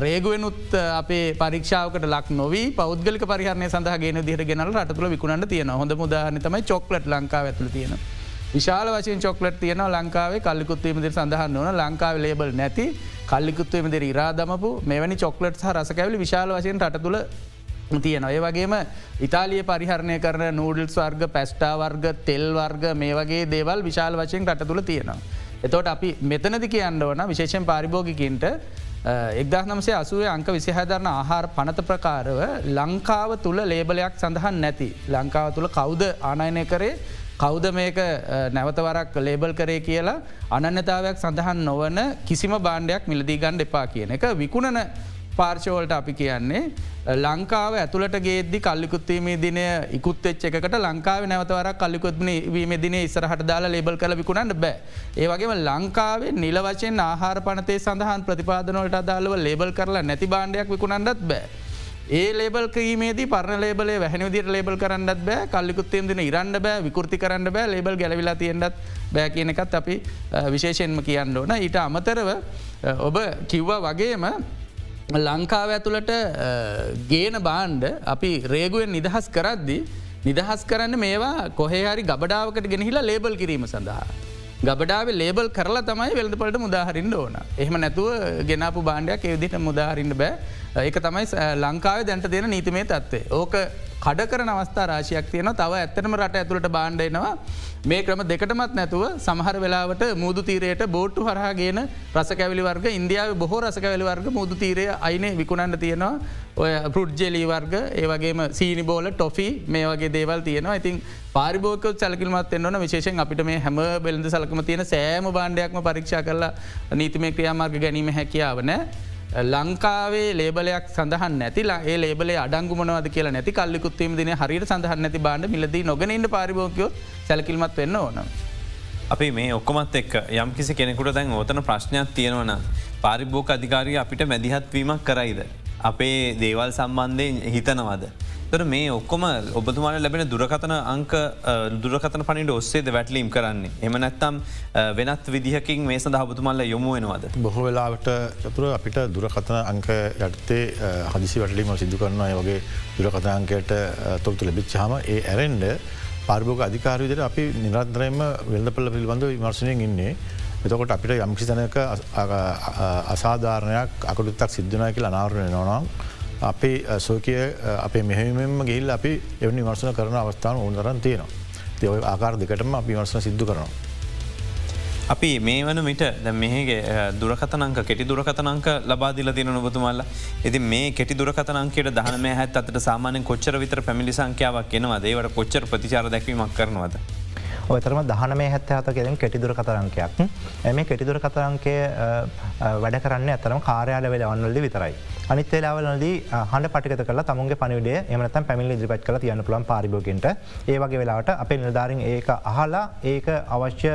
රේගුවනුත් අපේ පරික්ෂාවකට ලක් නොවී පෞද්ගලික පරිහරණය සඳහ ගෙන දිහට ගෙනල් රට තුළ විකුණට තියෙන හොඳ මුදාහනතමයි චොක්ලට් ලංකාව ඇතුළ තියෙනවා. විශාල වශයෙන් චොක්ලට් තියෙන ලංකාවේ කල්ලිකුත්වීමද සඳහන්න ඕන ලංකාව ලේබල් නැති කල්ලිකුත්වීමද ඉරා දමපු මෙවැනි චොක්ලට් සහ රසකැවලි විශාල වශයෙන් රට තුළ තියෙන ඔය වගේම ඉතාලිය පරිහරණය කරන නූඩල්ස් වර්ග පැස්ටා වර්ග තෙල් වර්ග මේ වගේ දේවල් විශාල වශයෙන් රට තුළ තියෙනවා. එතෝට අපි මෙතනදි කියන්න ඕන විශේෂෙන් පාරිභෝගිකින්ට එක්දා නමසේ අසුවේ අංක විසිහදරන ආහාර පනත ප්‍රකාරව ලංකාව තුළ ලේබලයක් සඳහන් නැති. ලංකාව තුළ කෞද ආනයනය කරේ කෞද මේක නැවතවරක් ලේබල් කරේ කියලා අනන්නතාවයක් සඳහන් නොවන කිසිම බාණ්ඩයක් මිලදී ගණ්ඩ එපා කියන එක විකුණන පාර්ශවලට අපි කියන්නේ ලංකාව ඇතුළට ගේද්දි කල්ලිකුත්වීමේ දිනය ඉකුත්ච්ච එකට ලංකාව නැවතවර කල්ලිකුත්න වීම දින ඉස්සරහට දාලා ලේබල් කල විකුණන්න බෑ. ඒවගේම ලංකාවේ නිලවචෙන් ආහාර පනතේ සඳහන් ප්‍රතිපාදනවලට අදාළව ලේබල් කරලා නැති බාණ්ඩයක් විකුණන්නත් බෑ. ඒ ලේබල් කීමේදී පරණ ලේබලේ වැහනි දිර ලේබල් කරන්නත් බෑ කල්ලිකුත්තේම් දින ඉරන්න බෑ විකෘති කරන්න බෑ ලේබල් ගැලවිලා තියෙන්ටත් බෑ කියන එකත් අපි විශේෂයෙන්ම කියන්න ඕන ඊට අමතරව ඔබ කිව්වා වගේම ලංකාව ඇතුළට ගේන බාණ්ඩ අපි රේගුවෙන් නිදහස් කරද්දි නිදහස් කරන්න මේවා කොහේහරි ගබඩාවකට ගෙනහිලා ලේබල් කිරීම සඳහා. ගබඩාව ලේබල් කරලා තමයි වෙල්දපලට මුදාහරින්න ඕන. එහම නැතුව ගෙනපු බාණ්ඩයක් එවිදිට මුදාහරින්න බෑ ඒක තමයි ලංකාව දැන්ට දෙන නීතිමේ තත්වේ. ඕක කඩ කරන අවස්ථා රාශයක් තියෙන තව ඇත්තනම රට ඇතුළට බාණ්ඩයනවා මේ ක්‍රම දෙකටමත් නැතුව සමහර වෙලාවට මුූදු තීරයට බෝට්ටු හරහාගෙන රසකැවිලි වර්ග ඉන්දියාව බොහෝ රසකැවලි වර්ග මුූදු තීරය අයින විකුණන්න තියෙනවා. ඔය පෘඩ්ජෙලී වර්ග ඒවගේම සීනි බෝල ටොෆි මේ වගේ දේවල් තියෙනවා. ඉතින් පාරිභෝක සැලකිල්මත් එන්නවන විශේෂෙන් අපිට මේ හැම බෙලඳ සලකම තියෙන සෑම බාණ්ඩයක්ම පරීක්ෂා කරලා නීතිමේ ක්‍රියාමාර්ග ගැනීම හැකියාව නෑ. ලංකාවේ ලේබලයක් සඳහන් නැතිලා ඒ ලේබලේ අඩංගුමනවද කියලා නැති කල්ලිකුත්වීම දින හරිට සඳහන් නැති බාඩ මිලදී නොගෙනන්න පාරිභෝකයෝ සැලකිල්මත් වෙන්න ඕන. අපි මේ ඔක්කොමත් එක් යම් කිසි කෙනෙකුට දැන් ඕතන ප්‍රශ්නයක් තියෙනවන පාරිභෝක අධිකාරී අපිට මැදිහත්වීමක් කරයිද. අපේ දේවල් සම්බන්ධයෙන් හිතනවද. තර මේ ඔක්කොම ඔබතුමාට ලැබෙන දුරකතන අංක දුරකතන පනිට ඔස්සේද වැටලීම් කරන්නේ. එම නැත්තම් වෙනත් විදිහකින් මේ සඳ හබතුමල්ල යොමු වෙනවාද. බොහෝ වෙලාවට චතුර අපිට දුරකතන අංක යටතේ හදිසි වැටලීම සිදු කරනවා වගේ දුරකත අංකයට තොරතු ලැබිච්චාම ඒ ඇරෙන්ඩ පාර්භෝග අධිකාරවිදිර අපි නිරන්තරයම වෙල්දපල්ල පිළිබඳ විමර්ශනයෙන් ඉන්නේ. එතකොට අපිට යම්කිසි තැනක අසාධාරණයක් අකටුත්තක් සිද්ධනය කියල අනාරණය නොනම්. අපේ සෝකය අපේ මෙහෙමෙන්ම ගිල්ල අපි එවනි වර්සන කරන අවස්ථාන ඕනරන් තියෙනවා. දෙව ආකාර දෙකටම අපි වර්සන සිද්ධ කරනවා. අපි මේ වන මිට ද මේගේ දුරකතනංක කෙටි දුරකතනංක ලබාදිල තින නොබතුමල්ල ඇති මේ කෙටි දුරකතනංකයට දහන හැත් අතට සාමානය කොච්චර විතර පැමිලි සංඛ්‍යාවක් එනවා දේවට කොච්චර ප්‍රතිචාර දැක්වීමක් කරනවද. ඔයතරම දහන මේ හැත්ත හත කෙරින් කෙටිදුර කතරංකයක් එම කෙටිදුර කතරංකය වැඩ කරන්න ඇතරම කාරයාල වෙල වන්නල්ලි විතරයි. අනිත් වෙලාවලදී හඬ පටිගත කල තමුන්ගේ පනිවිඩේ එමනතම් පැමිලි ඉදිරිපත් කල තියන්න පුළන් පාරිභෝගට ඒවගේ වෙලාට අපේ නිලධාරින් ඒක අහලා ඒක අවශ්‍ය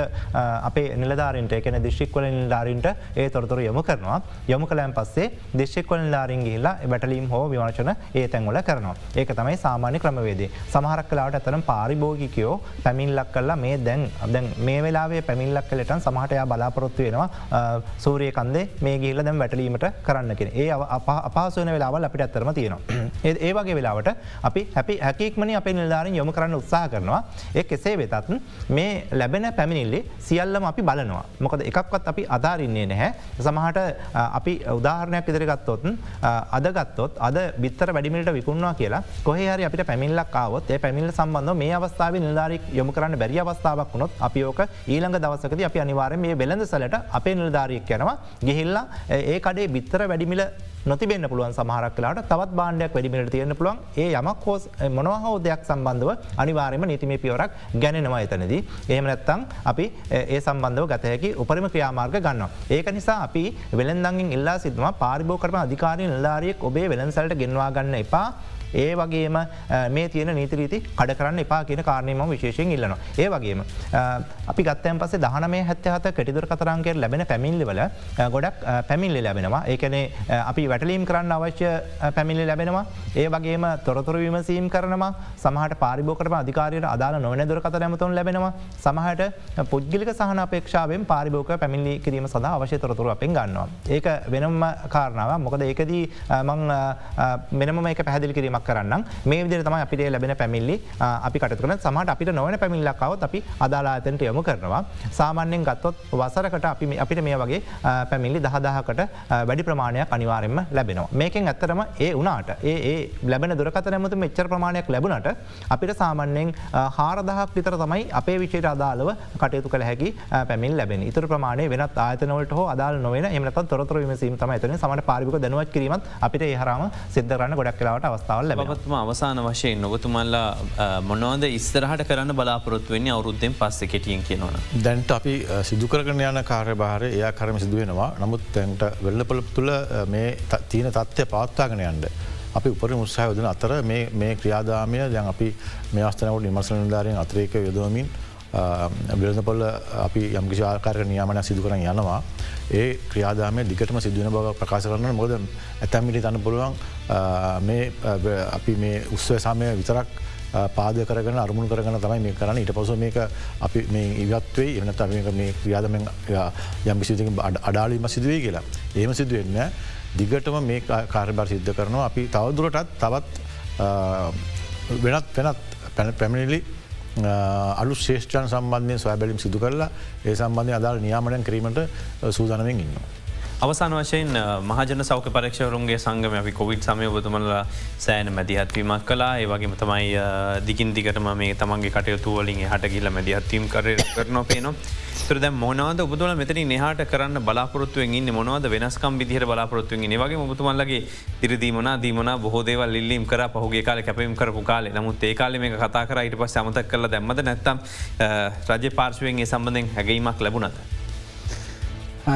අපේ නිලධාරින්ට එකන දිශ්ික්වල නිලධාරින්ට ඒ තොරතුර යොමු කරනවා. යොමු කලෑන් පස්සේ දිශ්ික්වල නිලාරින් ගහිලා බැටලීම් හෝ විවර්ශන ඒ තැන්වල කරනවා. ඒක තමයි සාමාන්‍ය ක්‍රමවේදේ සමහරක් කලාට ඇතරම් පාරිභෝගිකයෝ පැමිල්ලක් කල්ලා මේ දැන් දැන් මේ වෙලාවේ පැමිල්ලක් කලටන් සමහටයා බලාපොරොත්තු වෙනවා සූරිය කන්දේ මේ ගිල්ල දැම් වැටලීමට කරන්න කෙන ඒ අපහසුවන වෙලාවල් අපිට ඇත්තරම තියෙනවා. <clears throat> ඒ වගේ වෙලාවට අපි හැපි හැකික්මන අප නිල්ධාරින් යොම කරන්න උත්සාහ කරනවා. ඒ එසේ වෙතත් මේ ලැබෙන පැමිණිල්ලි සියල්ලම අපි බලනවා. මොකද එකක්වත් අපි අධාරන්නේ නැහැ. සමහට අපි උදාහරණයක් ඉදිරිගත්තොත් අදගත්තොත් අද බිත්තර වැඩිමිට විකුණවා කියලා කොහහරි අපිට පැමිල්ලක් ආවොත් ඒ පැමිල්ල සම්බන්ධ මේ අවස්ථාව නිල්ධාරක් යොම කරන්න බැරි අවස්ථාවක් වුණොත් අපි ඕක ඊළඟ දවසකද අපි අනිවාරය මේ වෙළඳ සලට අපේ නිල්ධාරයක් යනවා ගිහිල්ලා ඒ කඩේ බිත්තර වැඩිමිල නොතිබෙන්න්න පුළුවන් සමහරක් කලාට තවත් බාණ්ඩයක් වැඩිමිට තියෙන පුළුවන් ඒ යමක් හෝස් මොනවහෝ දෙයක් සම්බන්ධව අනිවාරයම නීතිමේ පියවරක් ගැනෙනවා එතනදී. එහෙම නැත්තං අපි ඒ සම්බන්ධව ගතහැකි උපරිම ක්‍රියාමාර්ග ගන්න. ඒක නිසා අපි වෙළඳංගින් ඉල්ලා සිදුව පාරිභෝ කරම අධිකාරය නිල්ධාරියෙක් ඔබේ වෙළන්සලට ගෙන්වා ගන්න එපා ඒ වගේම මේ තියෙන නීතිරීති කඩ කරන්න එපා කියන කාරණයම විශේෂයෙන් ඉල්ලනවා. ඒ වගේම අපි ගත්තයන් පසේ දහන මේ හැත්ත හත කෙටිදුර කතරන්ගේ ලැබෙන පැමිල්ලිවල ගොඩක් පැමිල්ලි ලැබෙනවා. ඒකනේ අපි වැටලීම් කරන්න අවශ්‍ය පැමිල්ලි ලැබෙනවා. ඒ වගේම තොරතුර විමසීම් කරනවා. සමහට පාරිභෝකට අධිකාරයට අදාල නොවන දුරකත ඇමතුන් ලැබෙනවා. සමහට පුද්ගලික සහන අපේක්ෂාවෙන් පාරිභෝක පැමිල්ලි කිරීම සඳහා අවශ්‍ය තොරතුර අපෙන් ගන්නවා. ඒක වෙනම කාරණාව මොකද ඒකදී මං මෙනම එක පැදිලි කිරීමක් කරන්න මේ විදර තම අපිට ලැබෙන පැමිල්ලි අපි කටකන සමට අපිට නොවන පැමිල්ලක්කාවත් අපි අදාලාතනට යොමු කරනවා. සාමාන්‍යෙන් ගත්තොත් වසරකට අපි අපිට මේ වගේ පැමිල්ලි දහදාහකට වැඩි ප්‍රමාණයක් අනිවාරෙන්ම ලැබෙනවා. මේකෙන් ඇත්තරම ඒ වනාට ඒ ලැබෙන දුරකත නැමතු මෙච්චර ප්‍රමාණයක් ලැබුණට අපිට සාමාන්‍යෙන් හාරදහක් විතර තමයි අපේ විචයට අදාළව කටයුතු කළ හැකි පැමිල් ලැබෙන ඉතුර ප්‍රමාණය වෙනත් ආතනවලට හෝ අදාල් නොවෙන එමනත් තොරතර විමසීම තම ඇතන සමට පාරික දැනුවත් කිරීමත් අපිට ඒහරම සිද්ධරන්න ගොඩක් කලාවට අවස්ථාවල බවත්ම අවසාන වශයෙන් නොබතුමල්ලා මොනවද ඉස්තරහට කරන්න බලාපොරොත්තුවෙන්නේ අවුරුද්ධෙන් පස්ස කෙටියෙන් කියනවන. දැන්ට අපි සිදුකරගන යන කාර්ය භාරය එයා කරම සිදුවෙනවා නමුත් තැන්ට වෙල්ලපොල තුළ මේ තියන තත්ත්වය පවත්තාගෙන යන්ඩ. අපි උපර මුත්සාහ යදන අතර මේ ක්‍රියාදාමය දැන් අපි මේ අස්තනවට නිමසනධාරයෙන් අතරේක යොදවමින් බිලඳපොල්ල අපි යම්කිසි ආකාරක නියාමනය සිදු කරන යනවා. ඒ ක්‍රියාදාමය දිගටම සිදුවන බව ප්‍රකාශ කරන මොද ඇතැම්මිලි තන්න පුළුවන් මේ අපි මේ උත්සව සමය විතරක් පාද කරගන අරමුණ කරගන තමයි මේ කරන්න. ඉට පස මේක අපි මේ ඉවත්වේ එනත මේ ක්‍රියාදම යම් විසිති අඩාලීම සිදුවේ කියලා. ඒම සිදුවෙන්න දිගටම මේ කාර්බර් සිද්ධ කරනවා. අපි තවදුරටත් තවත් වෙනත් වෙනත් පැන පැමිණිලි අලු ශේෂ්ඨන් සම්බන්ධය සොය බැලිම් සිදු කරලා ඒ සම්බන්ධය අදාල් නියාමටන් කිරීමට සූදනවෙන් ඉන්න. අවසාන වශයෙන් මහජන සෞඛ පරක්ෂවරුන්ගේ සංගම අපි කොවිඩ් සමය බතුමල සෑන මැදිහත්වීමක් කලා ඒවගේ තමයි දිගින් දිගටම මේ තමන්ගේ කටයුතු වලින් හට ගිල්ල මැදිහත්වීම් කර කරන පේනවා. තුර දැ මොනවද ඔබතුල මෙතන නහට කරන්න බලාපොරත්තුවෙන් ඉන්න මොනවද වෙනස්කම් විදිහර බලාපොරත්තුවෙන් වගේ මුතුමල්ලගේ තිරදීමන දීමන බොහෝදේවල් ලිල්ලීම් කර පහුගේ කාල කැපීම් කරපු කාලේ නමුත් ඒකාල මේ කතා කර ඉට පස් සමතක් කරල දැම්මද නැත්තම් රජ පාර්ශවයෙන්ගේ සම්බඳෙන් හැගීමක් ලැබුණද.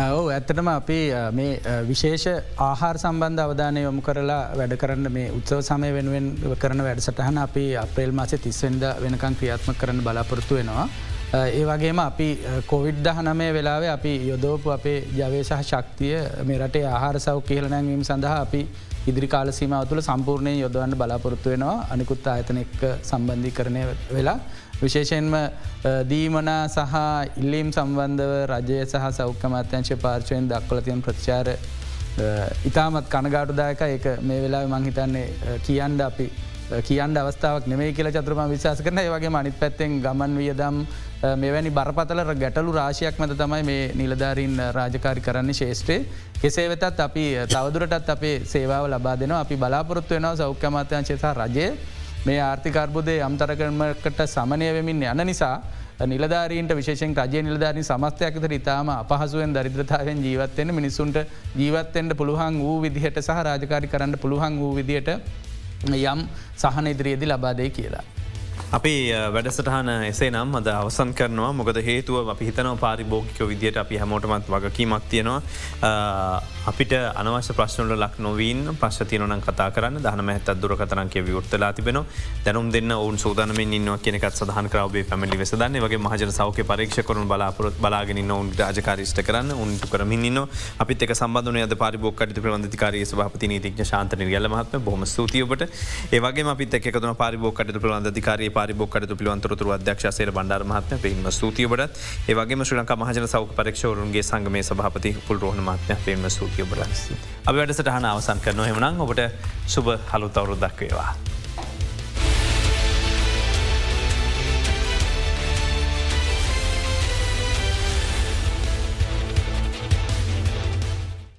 ඕ ඇත්තටම අපි මේ විශේෂ ආහාර සම්බන්ධ අවධානය යොමු කරලා වැඩ කරන්න මේ උත්සව සමය වෙනුවෙන් කරන වැඩසටහන අපි අප්‍රේල් මාස තිස්වෙන්ද වෙනකං ක්‍රියාත්ම කරන්න බලාපොරොත්තු වෙනවා. ඒ වගේම අපි කොවිඩ් දහනමය වෙලාවේ අපි යොදෝපු අපේ ජවේශහ ශක්තිය මේ රටේ ආහාර සව් කියලනැවීම සඳහා අපි ඉදිරි කාල සීමාව තුළ සම්පූර්ණය යොදවන්න බලාපොරොත්තු වෙනවා. අනිකුත් ආයතන එක් සම්බන්ධී කරණය වෙලා. විශේෂයෙන්ම දීමනා සහ ඉල්ලීම් සම්බන්ධව රජය සහ සෞඛ්‍යමත්‍යංශ පාර්ශවයෙන් දක්වලතියන් ප්‍රතිචාර ඉතාමත් කනගාටුදායක එක මේ වෙලා මංහිතන්නේ කියන්ඩ අපි කියන්න අවස්ථාවක් නෙමේ කියල චතුරම විශවාස කරන ඒවගේ මනිත් පැත්තෙන් ගමන් වියදම් මෙවැනි බරපතල ගැටලු රාශයක් මත තමයි මේ නිලධාරීන් රාජකාරි කරන්න ශේෂ්ත්‍රේ කෙසේ වෙතත් අපි තවදුරටත් අපේ සේවාව ලබා දෙන අපි බලාපොරොත්තු වෙනව සෞඛ්‍යමතයංශේසා රජය. මේ ආර්ථිකර්බුදය යම්තරකරමකට සමනය වෙමින් යන නිසා නිලධාරීන්ට විශේෂෙන් රජය නිලධාරී සමස්තයක්ත ඉතාම අපහසුවෙන් දරිද්‍රතාවෙන් ජීවත්වෙන මිනිසුන්ට ජීවත්තෙන්ට පුළුවන් වූ විදිහට සහ රාජකාරි කරන්න පුළුවන් වූ විදියට යම් සහන ඉදිරියේදි ලබාදේ කියලා. අපි වැඩසටහන එසේ නම් අද අවසන් කරනවා. මොකද හේතුව අපි හිතනව පාරිභෝගික විදියට අපි හැමෝටමත් වගකීමක් තියෙනවා. අපිට අනවශ්‍ය ප්‍රශ්නල ලක් නොවීන් ප්‍රශ්තියනන කතා කරන්න. දහන ඇත් දුරකතරන්ගේ විවෘත්තලා තිබෙන දැනුම් දෙන්න ඔවුන් සෝදනමින් ඉන්න කෙනෙකත් සහන් කරවේ පැමිලි වෙසදන්න වගේ මහජන සෞක පරීක්ෂ කරුන් බලාපොරොත් බලාගෙන ඔවුන් රාජකාරිෂ්ට කරන්න උන්ට කරමින් න්න අපිත් එක සම්බඳන අද පරිබෝක්කට ප්‍රබන්ධකාරය සභපති නීතිඥ ශාන්තන ගල මහත්ම බොම ස්තුතියෝට ඒවගේ අපිත් එකතුන පරිබෝකට ප්‍රබන්ධකාරය පරිබොක්කට පිළිවන්තරතුර අධ්‍යක්ෂසයට බණ්ඩාර මහත්ම පීම සූතියබට ඒවගේ ශ්‍ර ලංක මහජන සෞක පරක්ෂවරුන්ගේ සංගමේ සභපති පුල් රෝහණ මත්ම පේම සූතිය බට. අප වැඩසටහන අවසන් කරන හෙමනම් ඔබට සුබ හලු තවරුදක් වේවා.